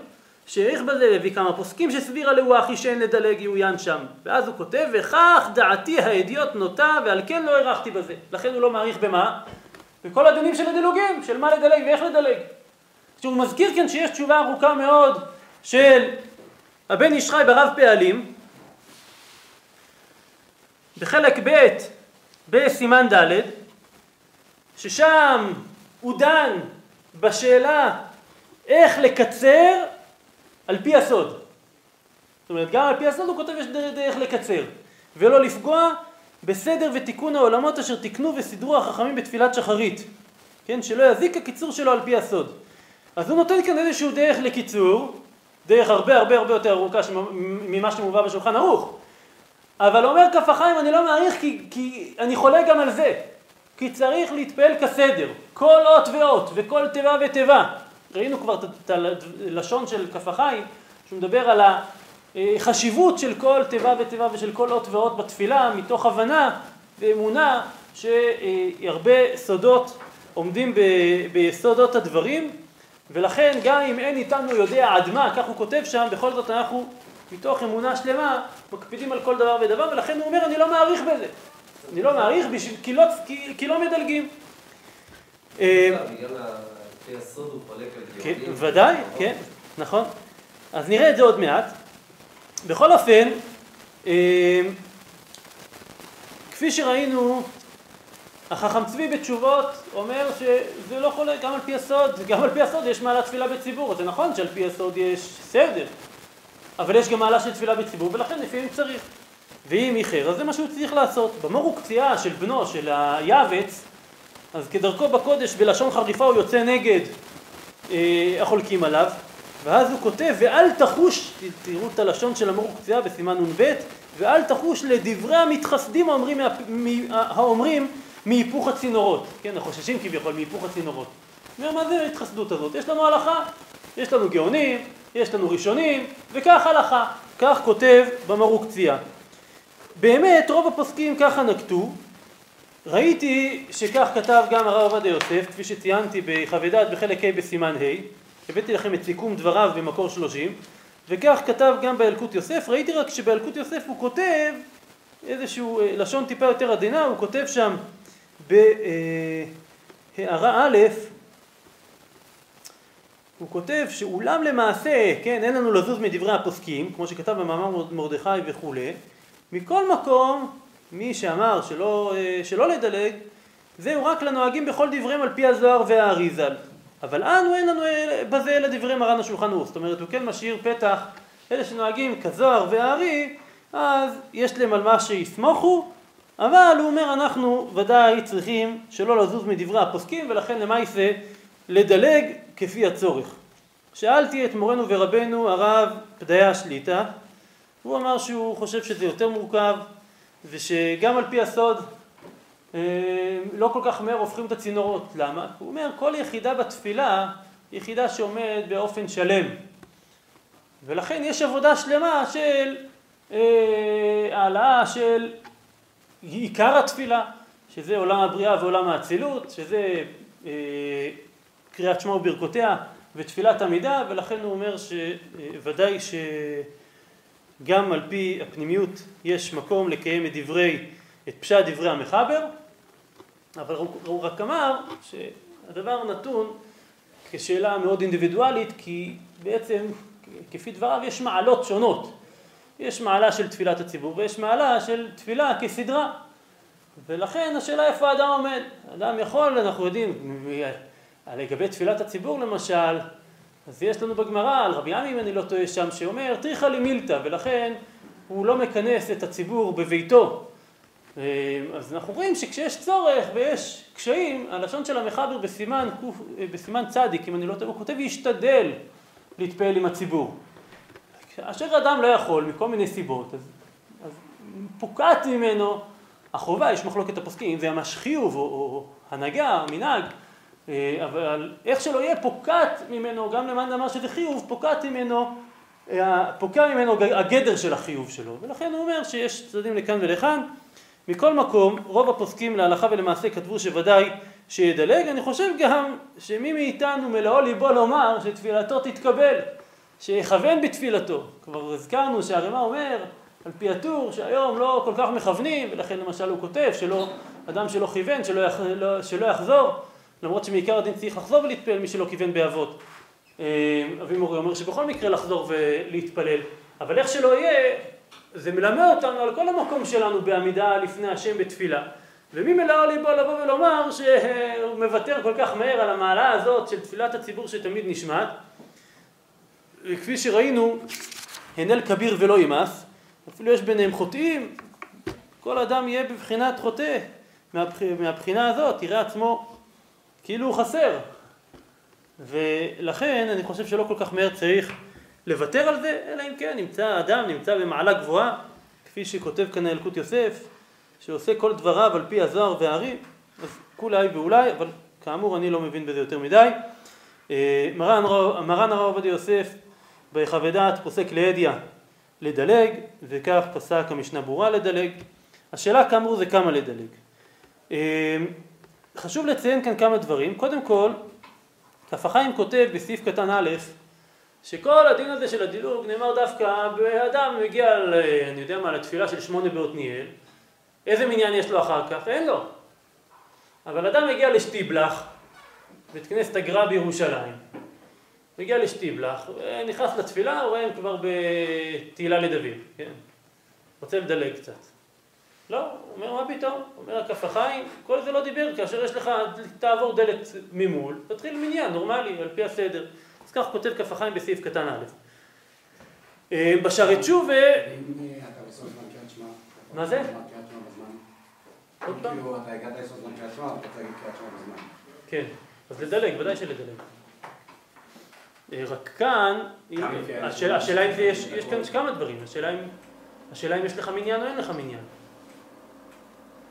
שהעריך בזה, הביא כמה פוסקים שסבירה להו אחי שאין לדלג יעוין שם. ואז הוא כותב, וכך דעתי האדיוט נוטה ועל כן לא הערכתי בזה. לכן הוא לא מעריך במה? בכל הדינים של הדילוגים, של מה לדלג ואיך לדלג. שהוא מזכיר כאן שיש תשובה ארוכה מאוד של הבן איש חי ברב פעלים, בחלק ב' בסימן ד', ששם הוא דן בשאלה איך לקצר על פי הסוד. זאת אומרת, גם על פי הסוד הוא כותב יש דרך לקצר, ולא לפגוע בסדר ותיקון העולמות אשר תיקנו וסידרו החכמים בתפילת שחרית. כן, שלא יזיק הקיצור שלו על פי הסוד. אז הוא נותן כאן איזשהו דרך לקיצור, דרך הרבה הרבה הרבה יותר ארוכה ממה שמובא בשולחן ערוך. אבל אומר כף החיים אני לא מעריך כי, כי אני חולה גם על זה. כי צריך להתפעל כסדר, כל אות ואות וכל תיבה ותיבה. ראינו כבר את הלשון של כף החיים, שהוא מדבר על החשיבות של כל תיבה ותיבה ושל כל אות ואות בתפילה, מתוך הבנה ואמונה שהרבה סודות עומדים ב, ביסודות הדברים, ולכן גם אם אין איתנו יודע עד מה, כך הוא כותב שם, בכל זאת אנחנו מתוך אמונה שלמה מקפידים על כל דבר ודבר, ולכן הוא אומר אני לא מעריך בזה. אני לא מעריך בשביל, כי לא, כי, כי לא מדלגים. בגלל הסוד הוא חולק על כן, ודאי, כן, נכון. אז נראה את זה עוד מעט. בכל אופן, אה, כפי שראינו, החכם צבי בתשובות אומר שזה לא חולק גם על פי הסוד, גם על פי הסוד יש מעלה תפילה בציבור, זה נכון שעל פי הסוד יש סדר, אבל יש גם מעלה של תפילה בציבור ולכן לפעמים צריך. ואם איחר, אז זה מה שהוא צריך לעשות. במור וקציעה של בנו, של היעבץ, אז כדרכו בקודש בלשון חריפה הוא יוצא נגד אה, החולקים עליו, ואז הוא כותב ואל תחוש, תראו את הלשון של המור וקציעה בסימן נ"ב, ואל תחוש לדברי המתחסדים האומרים, האומרים מהיפוך הצינורות, כן, החוששים כביכול מהיפוך הצינורות. אומר מה זה ההתחסדות הזאת? יש לנו הלכה, יש לנו גאונים, יש לנו ראשונים, וכך הלכה, כך כותב במרוק צביעה. באמת רוב הפוסקים ככה נקטו, ראיתי שכך כתב גם הרב עובדיה יוסף, כפי שציינתי בחוות בחלק ה' בסימן ה', הבאתי לכם את סיכום דבריו במקור שלושים, וכך כתב גם באלקוט יוסף, ראיתי רק שבאלקוט יוסף הוא כותב איזשהו אה, לשון טיפה יותר עדינה, הוא כותב שם בהערה א', הוא כותב שאולם למעשה, כן, אין לנו לזוז מדברי הפוסקים, כמו שכתב במאמר מרדכי וכולי, מכל מקום, מי שאמר שלא, אה, שלא לדלג, זהו רק לנוהגים בכל דבריהם על פי הזוהר והאריזל. אבל אנו אין לנו בזה אלא דברי מרן השולחן ערוך. זאת אומרת, הוא כן משאיר פתח, אלה שנוהגים כזוהר והארי, אז יש להם על מה שיסמוכו, אבל הוא אומר אנחנו ודאי צריכים שלא לזוז מדברי הפוסקים ולכן למעשה לדלג כפי הצורך. שאלתי את מורנו ורבנו הרב פדיה שליטה, הוא אמר שהוא חושב שזה יותר מורכב ושגם על פי הסוד אה, לא כל כך מהר הופכים את הצינורות. למה? הוא אומר כל יחידה בתפילה היא יחידה שעומדת באופן שלם ולכן יש עבודה שלמה של אה, העלאה של עיקר התפילה, שזה עולם הבריאה ועולם האצילות, שזה אה, קריאת שמע וברכותיה ותפילת עמידה, ולכן הוא אומר שוודאי שגם על פי הפנימיות יש מקום לקיים את דברי, את פשט דברי המחבר, אבל הוא רק אמר שהדבר נתון כשאלה מאוד אינדיבידואלית, כי בעצם כפי דבריו יש מעלות שונות. יש מעלה של תפילת הציבור ויש מעלה של תפילה כסדרה. ולכן השאלה איפה האדם עומד. אדם יכול, אנחנו יודעים, לגבי תפילת הציבור למשל, אז יש לנו בגמרא, על רבי עמי אם אני לא טועה שם, שאומר תריחא לי מילתא, ולכן הוא לא מכנס את הציבור בביתו. אז אנחנו רואים שכשיש צורך ויש קשיים, הלשון של המחבר בסימן, בסימן צדיק, אם אני לא טועה, הוא כותב ישתדל להתפעל עם הציבור. כאשר אדם לא יכול מכל מיני סיבות, אז, אז פוקעת ממנו החובה, יש מחלוקת הפוסקים, אם זה ממש חיוב או, או הנהגה, מנהג, אה, אבל איך שלא יהיה, פוקעת ממנו, גם למען אמר שזה חיוב, פוקעת ממנו אה, פוקע ממנו הגדר של החיוב שלו, ולכן הוא אומר שיש צדדים לכאן ולכאן. מכל מקום, רוב הפוסקים להלכה ולמעשה כתבו שוודאי שידלג, אני חושב גם שמי מאיתנו מלאו ליבו לומר שתפילתו תתקבל, שיכוון בתפילתו. כבר הזכרנו שהרמ"א אומר על פי הטור שהיום לא כל כך מכוונים, ולכן למשל הוא כותב שלא, אדם שלא כיוון, שלא, יח, לא, שלא יחזור, למרות שמעיקר הדין צריך לחזור ולהתפלל מי שלא כיוון באבות. אה, אבי מורי אומר שבכל מקרה לחזור ולהתפלל, אבל איך שלא יהיה, זה מלמד אותנו על כל המקום שלנו בעמידה לפני השם בתפילה. ומי מלאו ליבו לבוא ולומר שהוא מוותר כל כך מהר על המעלה הזאת של תפילת הציבור שתמיד נשמעת. וכפי שראינו, הנל כביר ולא ימאס, אפילו יש ביניהם חוטאים, כל אדם יהיה בבחינת חוטא מהבח... מהבחינה הזאת, יראה עצמו כאילו הוא חסר. ולכן אני חושב שלא כל כך מהר צריך לוותר על זה, אלא אם כן נמצא אדם, נמצא במעלה גבוהה, כפי שכותב כאן הילקוט יוסף, שעושה כל דבריו על פי הזוהר והארי, אז כולי ואולי, אבל כאמור אני לא מבין בזה יותר מדי. אה, מרן, הרב עובדיה יוסף ביחווה דעת פוסק לאדיה לדלג, וכך פסק המשנה ברורה לדלג. השאלה כאמור זה כמה לדלג. אה, חשוב לציין כאן כמה דברים. קודם כל, כף החיים כותב בסעיף קטן א', שכל הדין הזה של הדילוג נאמר דווקא באדם מגיע, ל, אני יודע מה, לתפילה של שמונה בעתניאל, איזה מניין יש לו אחר כך? אין לו. אבל אדם מגיע לשטיבלח, בית כנסת הגר"א בירושלים, מגיע לשטיבלח, נכנס לתפילה, רואה הם כבר בתהילה לדוד, כן? רוצה לדלג קצת. לא, הוא אומר מה פתאום, אומר הכף החיים, כל זה לא דיבר, כאשר יש לך, תעבור דלת ממול, תתחיל מניין נורמלי, על פי הסדר. אז כך כותב כף החיים בסעיף קטן א'. אה, בשערי תשובה... מה זה? עוד פעם? כאילו, אתה הגעת לעשות זמן קריאת שמע, אתה קריאת שמע בזמן. כן, אז לדלג, ודאי שלדלג. אה, רק כאן, השאלה אם יש, יש כאן כמה דברים, השאלה אם יש לך מניין או אין לך מניין.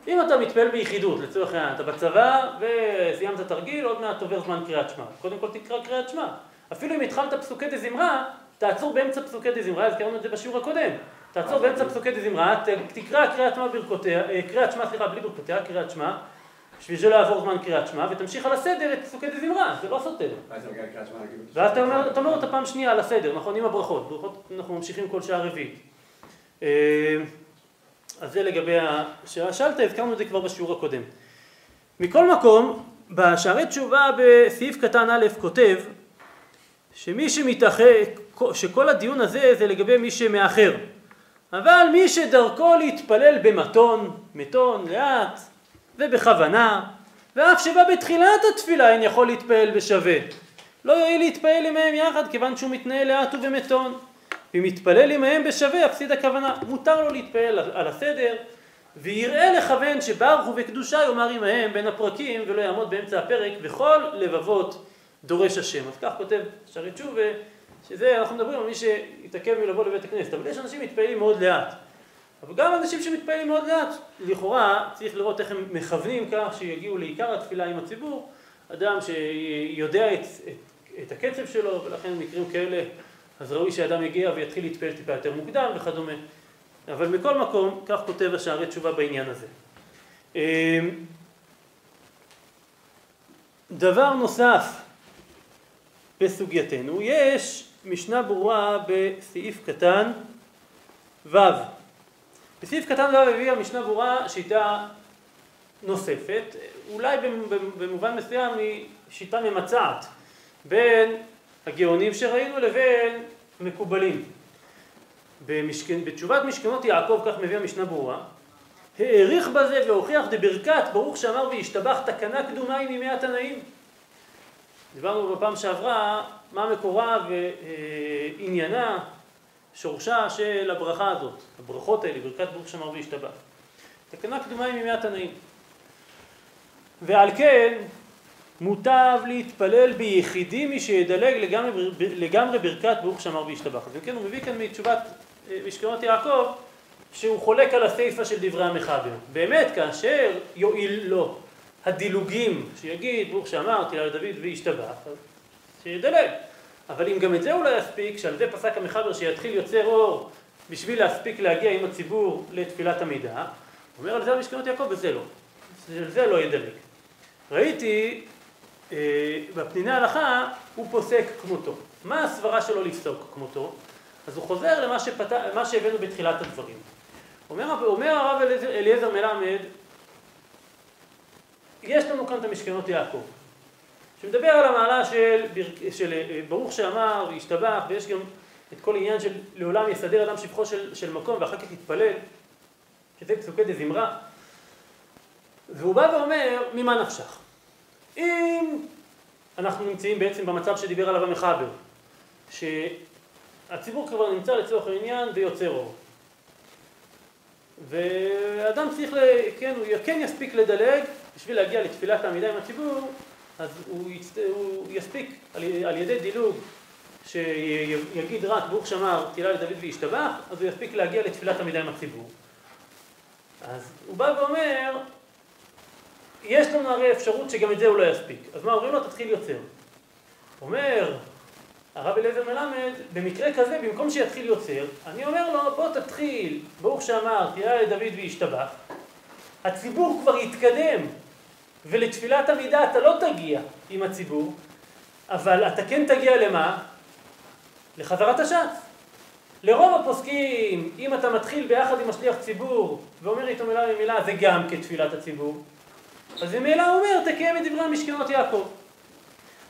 אם אתה מתפעל ביחידות, לצורך העניין, אתה בצבא וסיימת תרגיל, עוד מעט עובר זמן קריאת שמע. קודם כל תקרא קריאת שמע. אפילו אם התחלת פסוקי דזמרה, תעצור באמצע פסוקי דזמרה, הזכרנו את זה בשיעור הקודם. תעצור באמצע פסוקי דזמרה, תקרא קריאת שמע ברכותיה, אה, קריאת שמע, סליחה, בלי ברכותיה, קריאת שמע, בשביל שלא יעבור זמן קריאת שמע, ותמשיך על הסדר את פסוקי דזמרה, זה לא סותר. ואז אתה אומר, אתה אומר אותה פעם שנייה על הסדר, נכון, עם הברכות, ברכות אנחנו ממשיכים כל שעה רביעית. אז זה לגבי השאלה שאלת, הזכרנו את זה כבר בשיעור הקודם. מכל מקום, בשערי תשובה בסעיף קטן א' כותב שמי שמתאחר, שכל הדיון הזה זה לגבי מי שמאחר. אבל מי שדרכו להתפלל במתון, מתון, לאט ובכוונה, ואף שבא בתחילת התפילה אין יכול להתפלל בשווה. לא יועיל להתפעל עמהם יחד כיוון שהוא מתנהל לאט ובמתון. אם יתפלל עמהם בשווה יפסיד הכוונה. מותר לו להתפעל על הסדר ויראה לכוון שברך ובקדושה יאמר עמהם בין הפרקים ולא יעמוד באמצע הפרק וכל לבבות דורש השם. אז כך כותב שרי תשובה שזה, אנחנו מדברים על מי שהתעכב מלבוא לבית הכנסת, אבל יש אנשים שמתפעלים מאוד לאט. אבל גם אנשים שמתפעלים מאוד לאט, לכאורה צריך לראות איך הם מכוונים כך שיגיעו לעיקר התפילה עם הציבור, אדם שיודע את, את, את הקצב שלו, ולכן במקרים כאלה אז ראוי שאדם יגיע ויתחיל להתפעל טיפה יותר מוקדם וכדומה. אבל מכל מקום, כך כותב השערי תשובה בעניין הזה. אמ, דבר נוסף בסוגייתנו, יש משנה ברורה בסעיף קטן ו'. בסעיף קטן ו' הביאה משנה ברורה שיטה נוספת, אולי במובן מסוים היא שיטה ממצעת בין הגאונים שראינו לבין מקובלים. במשכן, בתשובת משכנות יעקב, כך מביא המשנה ברורה, העריך בזה והוכיח דברכת ברוך שאמר וישתבח תקנה קדומה היא מימי התנאים. דיברנו בפעם שעברה מה מקורה ועניינה, שורשה של הברכה הזאת, הברכות האלה, ברכת ברוך שאמר וישתבח. תקנה קדומה היא מימי התנאים. ועל כן מוטב להתפלל ביחידי מי שידלג לגמרי, לגמרי ברכת ברוך שאמר וישתבח. אז כן הוא מביא כאן מתשובת אה, משכנות יעקב שהוא חולק על הסיפא של דברי המחבר. באמת כאשר יועיל לו הדילוגים שיגיד ברוך שאמר תהילה לדוד וישתבח, אז שידלג. אבל אם גם את זה הוא לא יספיק, שעל זה פסק המחבר שיתחיל יוצר אור בשביל להספיק להגיע עם הציבור לתפילת עמידה, אומר על זה המשכנות יעקב, וזה לא. על זה לא ידלג. ראיתי בפניני הלכה, הוא פוסק כמותו. מה הסברה שלו לפסוק כמותו? אז הוא חוזר למה שפת... שהבאנו בתחילת הדברים. אומר, אומר הרב אליעזר מלמד, יש לנו כאן את המשכנות יעקב, שמדבר על המעלה של, של אה, ברוך שאמר והשתבח, ויש גם את כל עניין של לעולם יסדר אדם שבחו של, של מקום ואחר כך יתפלל, שזה פסוקי דזמרה, והוא בא ואומר, ממה נפשך? אם אנחנו נמצאים בעצם במצב שדיבר עליו המחבר, שהציבור כבר נמצא לצורך העניין ויוצר אור. ואדם צריך, ל... כן, הוא כן יספיק לדלג בשביל להגיע לתפילת העמידה עם הציבור, אז הוא, יצ... הוא יספיק על, על ידי דילוג שיגיד רק ברוך שמר תהילה לדוד וישתבח, אז הוא יספיק להגיע לתפילת עמידה עם הציבור. אז הוא בא ואומר, יש לנו הרי אפשרות שגם את זה הוא לא יספיק. אז מה אומרים לו? תתחיל יוצר. אומר הרב אליעזר מלמד, במקרה כזה, במקום שיתחיל יוצר, אני אומר לו, בוא תתחיל, ברוך שאמר, תראה לדוד וישתבח, הציבור כבר יתקדם, ולתפילת עמידה אתה לא תגיע עם הציבור, אבל אתה כן תגיע למה? לחזרת השץ. לרוב הפוסקים, אם אתה מתחיל ביחד עם השליח ציבור ואומר איתו מילה במילה, זה גם כתפילת הציבור. אז ממילא הוא אומר, תקיים את דברי המשכנות יעקב.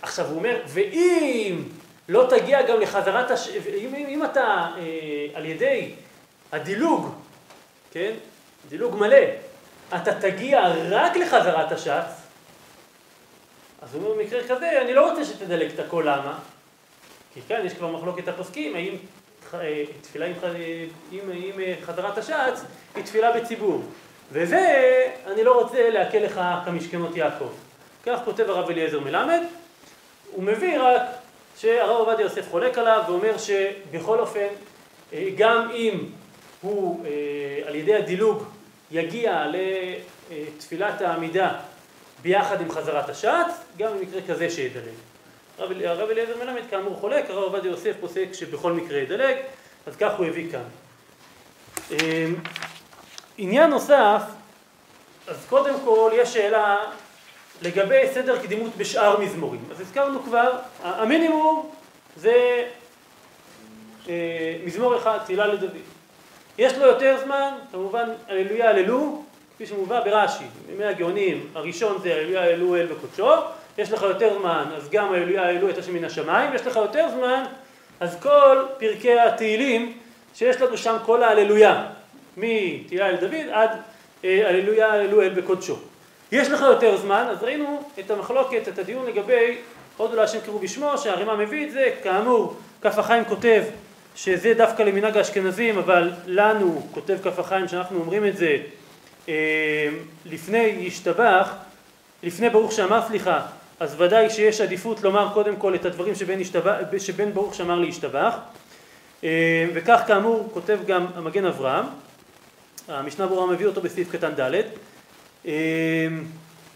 עכשיו הוא אומר, ואם לא תגיע גם לחזרת, הש... אם, אם אתה אה, על ידי הדילוג, כן, דילוג מלא, אתה תגיע רק לחזרת השץ, אז הוא אומר במקרה כזה, אני לא רוצה שתדלג את הכל, למה? כי כאן יש כבר מחלוקת הפוסקים, האם אה, תפילה עם, עם, עם אה, חזרת השץ היא תפילה בציבור. וזה, אני לא רוצה להקל לך כמשכנות יעקב. כך כותב הרב אליעזר מלמד, הוא מביא רק שהרב עובדיה יוסף חולק עליו ואומר שבכל אופן, אה, גם אם הוא על ידי הדילוג יגיע לתפילת העמידה ביחד עם חזרת השעת, גם במקרה כזה שידלג. הרב אליעזר מלמד כאמור חולק, הרב עובדיה יוסף פוסק שבכל מקרה ידלג, אז כך הוא הביא כאן. עניין נוסף, אז קודם כל יש שאלה לגבי סדר קדימות בשאר מזמורים. אז הזכרנו כבר, המינימום זה אה, מזמור אחד, תהילה לדוד. יש לו יותר זמן, כמובן הללויה הללו, כפי שמובא ברש"י, בימי הגאונים, הראשון זה הללויה הללו אל בקודשו, יש לך יותר זמן, אז גם הללויה הללו את השם מן השמיים, יש לך יותר זמן, אז כל פרקי התהילים שיש לנו שם כל ההללויה, מתהילה אל דוד עד אה, הללויה הללו אל בקודשו. יש לך יותר זמן, אז ראינו את המחלוקת, את הדיון לגבי הודו להשם קראו בשמו, שהרימה מביא את זה, כאמור, כף החיים כותב שזה דווקא למנהג האשכנזים, אבל לנו, כותב כף החיים, שאנחנו אומרים את זה אה, לפני ישתבח, לפני ברוך שאמר סליחה, אז ודאי שיש עדיפות לומר קודם כל את הדברים שבין, ישתבח, שבין ברוך שאמר להשתבח, אה, וכך כאמור כותב גם המגן אברהם, המשנה ברורה מביא אותו בסעיף קטן ד', אה,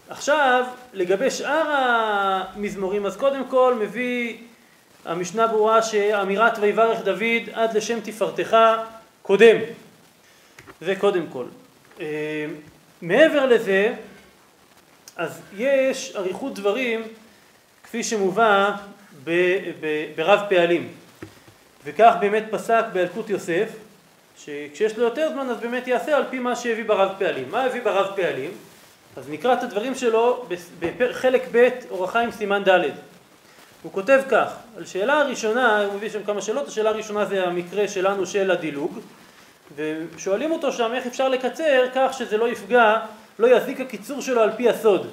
עכשיו לגבי שאר המזמורים אז קודם כל מביא המשנה ברורה שאמירת ויברך דוד עד לשם תפארתך קודם. זה קודם כל. אה, מעבר לזה, אז יש אריכות דברים כפי שמובא ב, ברב פעלים. וכך באמת פסק באלקוט יוסף, שכשיש לו יותר זמן אז באמת יעשה על פי מה שהביא ברב פעלים. מה הביא ברב פעלים? אז נקרא את הדברים שלו בחלק ב' אורח חיים סימן ד'. הוא כותב כך, על שאלה הראשונה, הוא מביא שם כמה שאלות, השאלה הראשונה זה המקרה שלנו של הדילוג, ושואלים אותו שם איך אפשר לקצר כך שזה לא יפגע, לא יזיק הקיצור שלו על פי הסוד.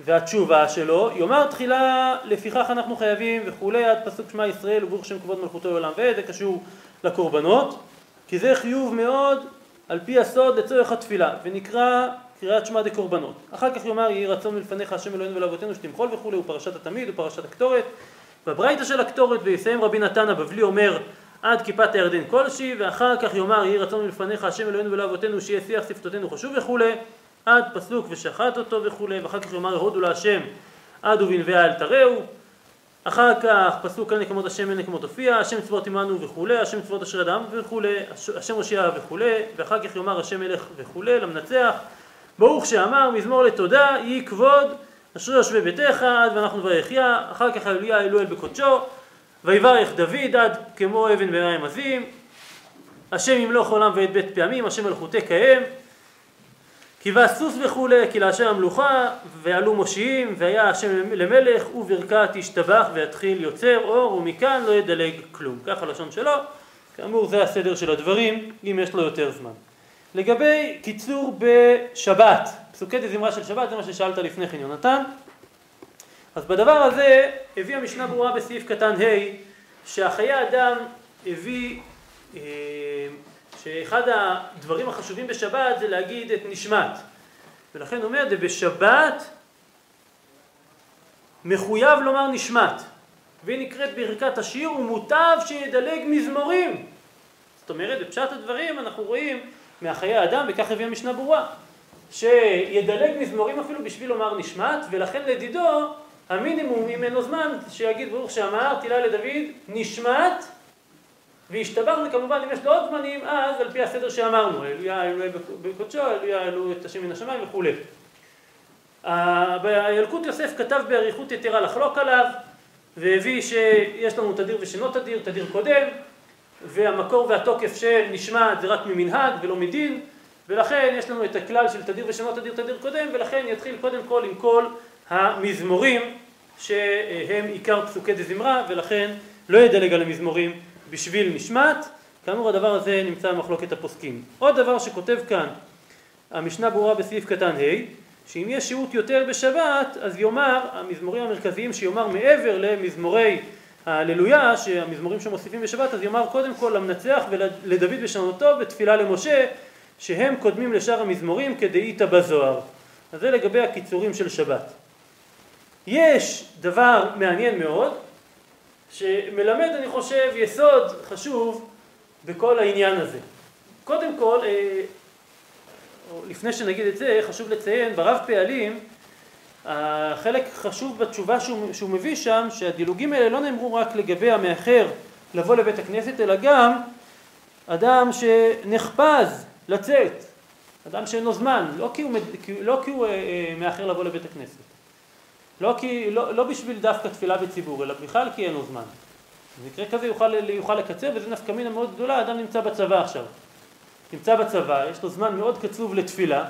והתשובה שלו, יאמר תחילה לפיכך אנחנו חייבים וכולי עד פסוק שמע ישראל וברוך שם כבוד מלכותו לעולם ועד, זה קשור לקורבנות, כי זה חיוב מאוד על פי הסוד לצורך התפילה, ונקרא קריאת שמע דקורבנות. אחר כך יאמר יהי רצון מלפניך השם אלוהינו ולאבותינו שתמחול וכולי, ופרשת התמיד ופרשת הקטורת. בברייתא של הקטורת ויסיים רבי נתן הבבלי אומר עד כיפת הירדן כלשהי, ואחר כך יאמר יהי רצון מלפניך השם אלוהינו ולאבותינו שיהיה שיח שפתותינו חשוב וכולי, עד פסוק ושחט אותו וכולי, ואחר כך יאמר הודו להשם עד ובנביאה אל תראו, אחר כך פסוק כאן נקמות השם אין נקמות הופיע, השם צבאות עמנו וכולי, השם צבאות אשר אדם וכולי, השם הושיע וכולי, ואחר כך יאמר השם מלך וכולי, למנצח, ברוך שאמר מזמור לתודה, יהי כבוד, אשרי יושבי ביתך עד ואנחנו ויחיה, אחר כך הללויה אלוהל בקודשו, ויברך דוד עד כמו אבן במים עזים, השם ימלוך עולם ואת בית פעמים, השם מלכותי קהם, כיבס סוס וכולי, כי להשם המלוכה, ועלו מושיעים, והיה השם למלך, וברכת ישתבח ויתחיל יוצר אור, ומכאן לא ידלג כלום. ככה לשון שלו, כאמור זה הסדר של הדברים, אם יש לו יותר זמן. לגבי קיצור בשבת, פסוקי דזמרה של שבת, זה מה ששאלת לפני כן יונתן. אז בדבר הזה הביא המשנה ברורה בסעיף קטן ה' שהחיי אדם הביא אה, שאחד הדברים החשובים בשבת זה להגיד את נשמת. ולכן הוא אומר, בשבת מחויב לומר נשמת. והיא נקראת ברכת השיר, ומוטב שידלג מזמורים. זאת אומרת, בפשט הדברים אנחנו רואים מהחיי האדם, וכך הביא המשנה ברורה, שידלג מזמורים אפילו בשביל לומר נשמת, ולכן לדידו, המינימום, אם אין לו זמן, שיגיד ברוך שאמר, תהילה לדוד, נשמת והשתבחנו כמובן, אם יש לו עוד זמנים, אז על פי הסדר שאמרנו, אלויה אלוהי בקודשו, אלויה אלוה את השם מן השמיים וכולי. בילקוט יוסף כתב באריכות יתרה לחלוק עליו, והביא שיש לנו תדיר ושאינו תדיר, תדיר קודם, והמקור והתוקף של נשמעת זה רק ממנהג ולא מדין, ולכן יש לנו את הכלל של תדיר ושאינו תדיר, תדיר קודם, ולכן יתחיל קודם כל עם כל המזמורים שהם עיקר פסוקי דזמרה, ולכן לא ידלג על המזמורים בשביל נשמת, כאמור הדבר הזה נמצא במחלוקת הפוסקים. עוד דבר שכותב כאן המשנה ברורה בסעיף קטן ה', שאם יש שהות יותר בשבת, אז יאמר, המזמורים המרכזיים שיאמר מעבר למזמורי ההללויה, שהמזמורים שמוסיפים בשבת, אז יאמר קודם כל למנצח ולדוד בשנותו בתפילה למשה, שהם קודמים לשאר המזמורים כדאיתא בזוהר. אז זה לגבי הקיצורים של שבת. יש דבר מעניין מאוד, שמלמד, אני חושב, יסוד חשוב בכל העניין הזה. קודם כל, אה, לפני שנגיד את זה, חשוב לציין, ברב פעלים, החלק חשוב בתשובה שהוא, שהוא מביא שם, שהדילוגים האלה לא נאמרו רק לגבי המאחר לבוא לבית הכנסת, אלא גם אדם שנחפז לצאת, אדם שאין לו זמן, לא כי הוא, לא כי הוא אה, אה, מאחר לבוא לבית הכנסת. לא, כי, לא, לא בשביל דווקא תפילה בציבור, אלא בכלל כי אין לו זמן. במקרה כזה יוכל, יוכל לקצר, וזה נפקא מינה מאוד גדולה, אדם נמצא בצבא עכשיו. נמצא בצבא, יש לו זמן מאוד קצוב לתפילה,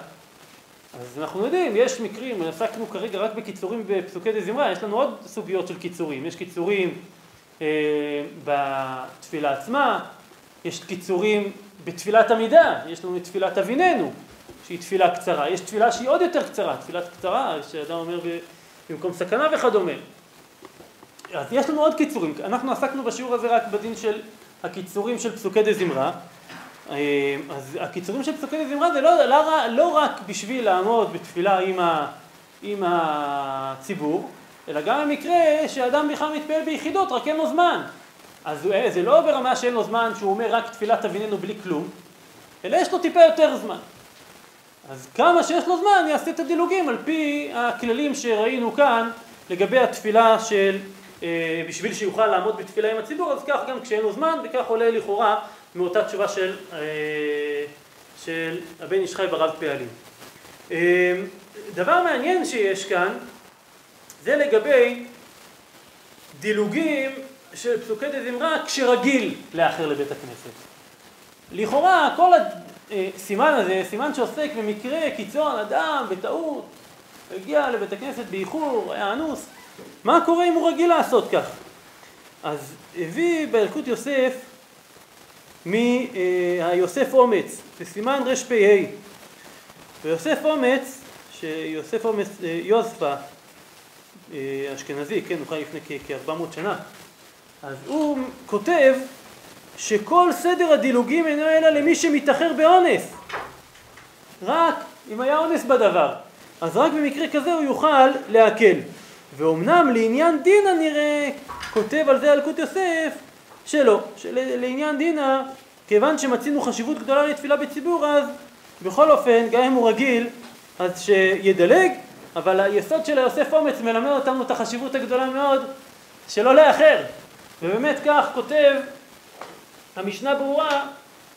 אז אנחנו יודעים, יש מקרים, עסקנו כרגע רק בקיצורים בפסוקי דזמרה, יש לנו עוד סוגיות של קיצורים. יש קיצורים אה, בתפילה עצמה, יש קיצורים בתפילת עמידה, יש לנו את תפילת אביננו, שהיא תפילה קצרה, יש תפילה שהיא עוד יותר קצרה, תפילת קצרה, שאדם אומר במקום סכנה וכדומה. אז יש לנו עוד קיצורים, אנחנו עסקנו בשיעור הזה רק בדין של הקיצורים של פסוקי דזמרה, אה, אז הקיצורים של פסוקי דזמרה זה לא, לא, לא רק בשביל לעמוד בתפילה עם, ה, עם הציבור, אלא גם במקרה שאדם בכלל מתפעל ביחידות, רק אין לו זמן. אז זה לא ברמה שאין לו זמן שהוא אומר רק תפילת אביננו בלי כלום, אלא יש לו טיפה יותר זמן. אז כמה שיש לו זמן יעשה את הדילוגים על פי הכללים שראינו כאן לגבי התפילה של, אה, בשביל שיוכל לעמוד בתפילה עם הציבור, אז כך גם כשאין לו זמן, וכך עולה לכאורה מאותה תשובה של, אה, של הבן איש חי ברב פעלים. אה, דבר מעניין שיש כאן זה לגבי דילוגים של פסוקי דזמרה כשרגיל לאחר לבית הכנסת. לכאורה כל הסימן הזה, סימן שעוסק במקרה קיצון, אדם בטעות הגיע לבית הכנסת באיחור, היה אנוס, מה קורה אם הוא רגיל לעשות כך? אז הביא בילקוט יוסף מהיוסף אומץ, בסימן רפ"ה. ויוסף אומץ, שיוסף אומץ אה, יוספה, אה, אשכנזי, כן, הוא חי לפני כ-400 שנה, אז הוא כותב שכל סדר הדילוגים אינו אלא למי שמתאחר באונס. רק אם היה אונס בדבר. אז רק במקרה כזה הוא יוכל להקל. ואומנם לעניין דינה נראה, כותב על זה אלקוט יוסף, שלא, שלעניין דינה, כיוון שמצינו חשיבות גדולה לתפילה בציבור, אז בכל אופן, גם אם הוא רגיל, אז שידלג, אבל היסוד של היוסף אומץ מלמד אותנו את החשיבות הגדולה מאוד שלא לאחר. ובאמת כך כותב המשנה ברורה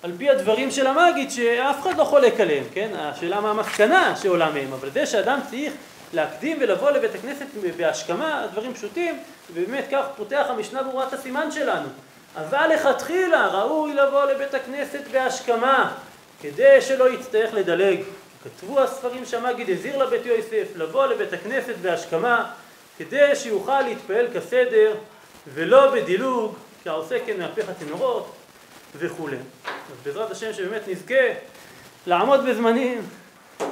על פי הדברים של המגיד שאף אחד לא חולק עליהם, כן? השאלה מה המסקנה שעולה מהם, אבל זה שאדם צריך להקדים ולבוא לבית הכנסת בהשכמה, הדברים פשוטים, ובאמת כך פותח המשנה ברורה את הסימן שלנו. אבל לכתחילה ראוי לבוא לבית הכנסת בהשכמה, כדי שלא יצטרך לדלג. כתבו הספרים שהמגיד הזהיר לבית יוסף לבוא לבית הכנסת בהשכמה, כדי שיוכל להתפעל כסדר ולא בדילוג, כעושה כן מהפך הצינורות וכולי. אז בעזרת השם שבאמת נזכה לעמוד בזמנים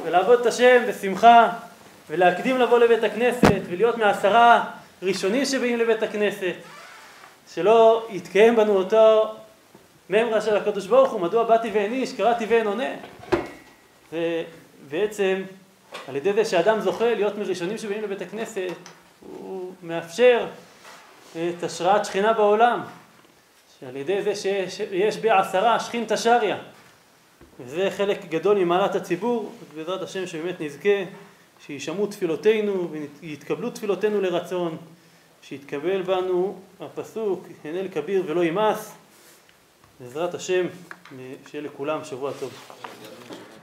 ולעבוד את השם בשמחה ולהקדים לבוא לבית הכנסת ולהיות מעשרה ראשונים שבאים לבית הכנסת שלא יתקיים בנו אותו ממרה של הקדוש ברוך הוא מדוע באתי ואיניש קראתי ואין עונה ובעצם על ידי זה שאדם זוכה להיות מראשונים שבאים לבית הכנסת הוא מאפשר את השראת שכינה בעולם שעל ידי זה שיש בעשרה שכינתא שריא וזה חלק גדול ממעלת הציבור, בעזרת השם שבאמת נזכה שישמעו תפילותינו ויתקבלו תפילותינו לרצון, שיתקבל בנו הפסוק, הנה לכביר ולא ימאס, בעזרת השם שיהיה לכולם שבוע טוב.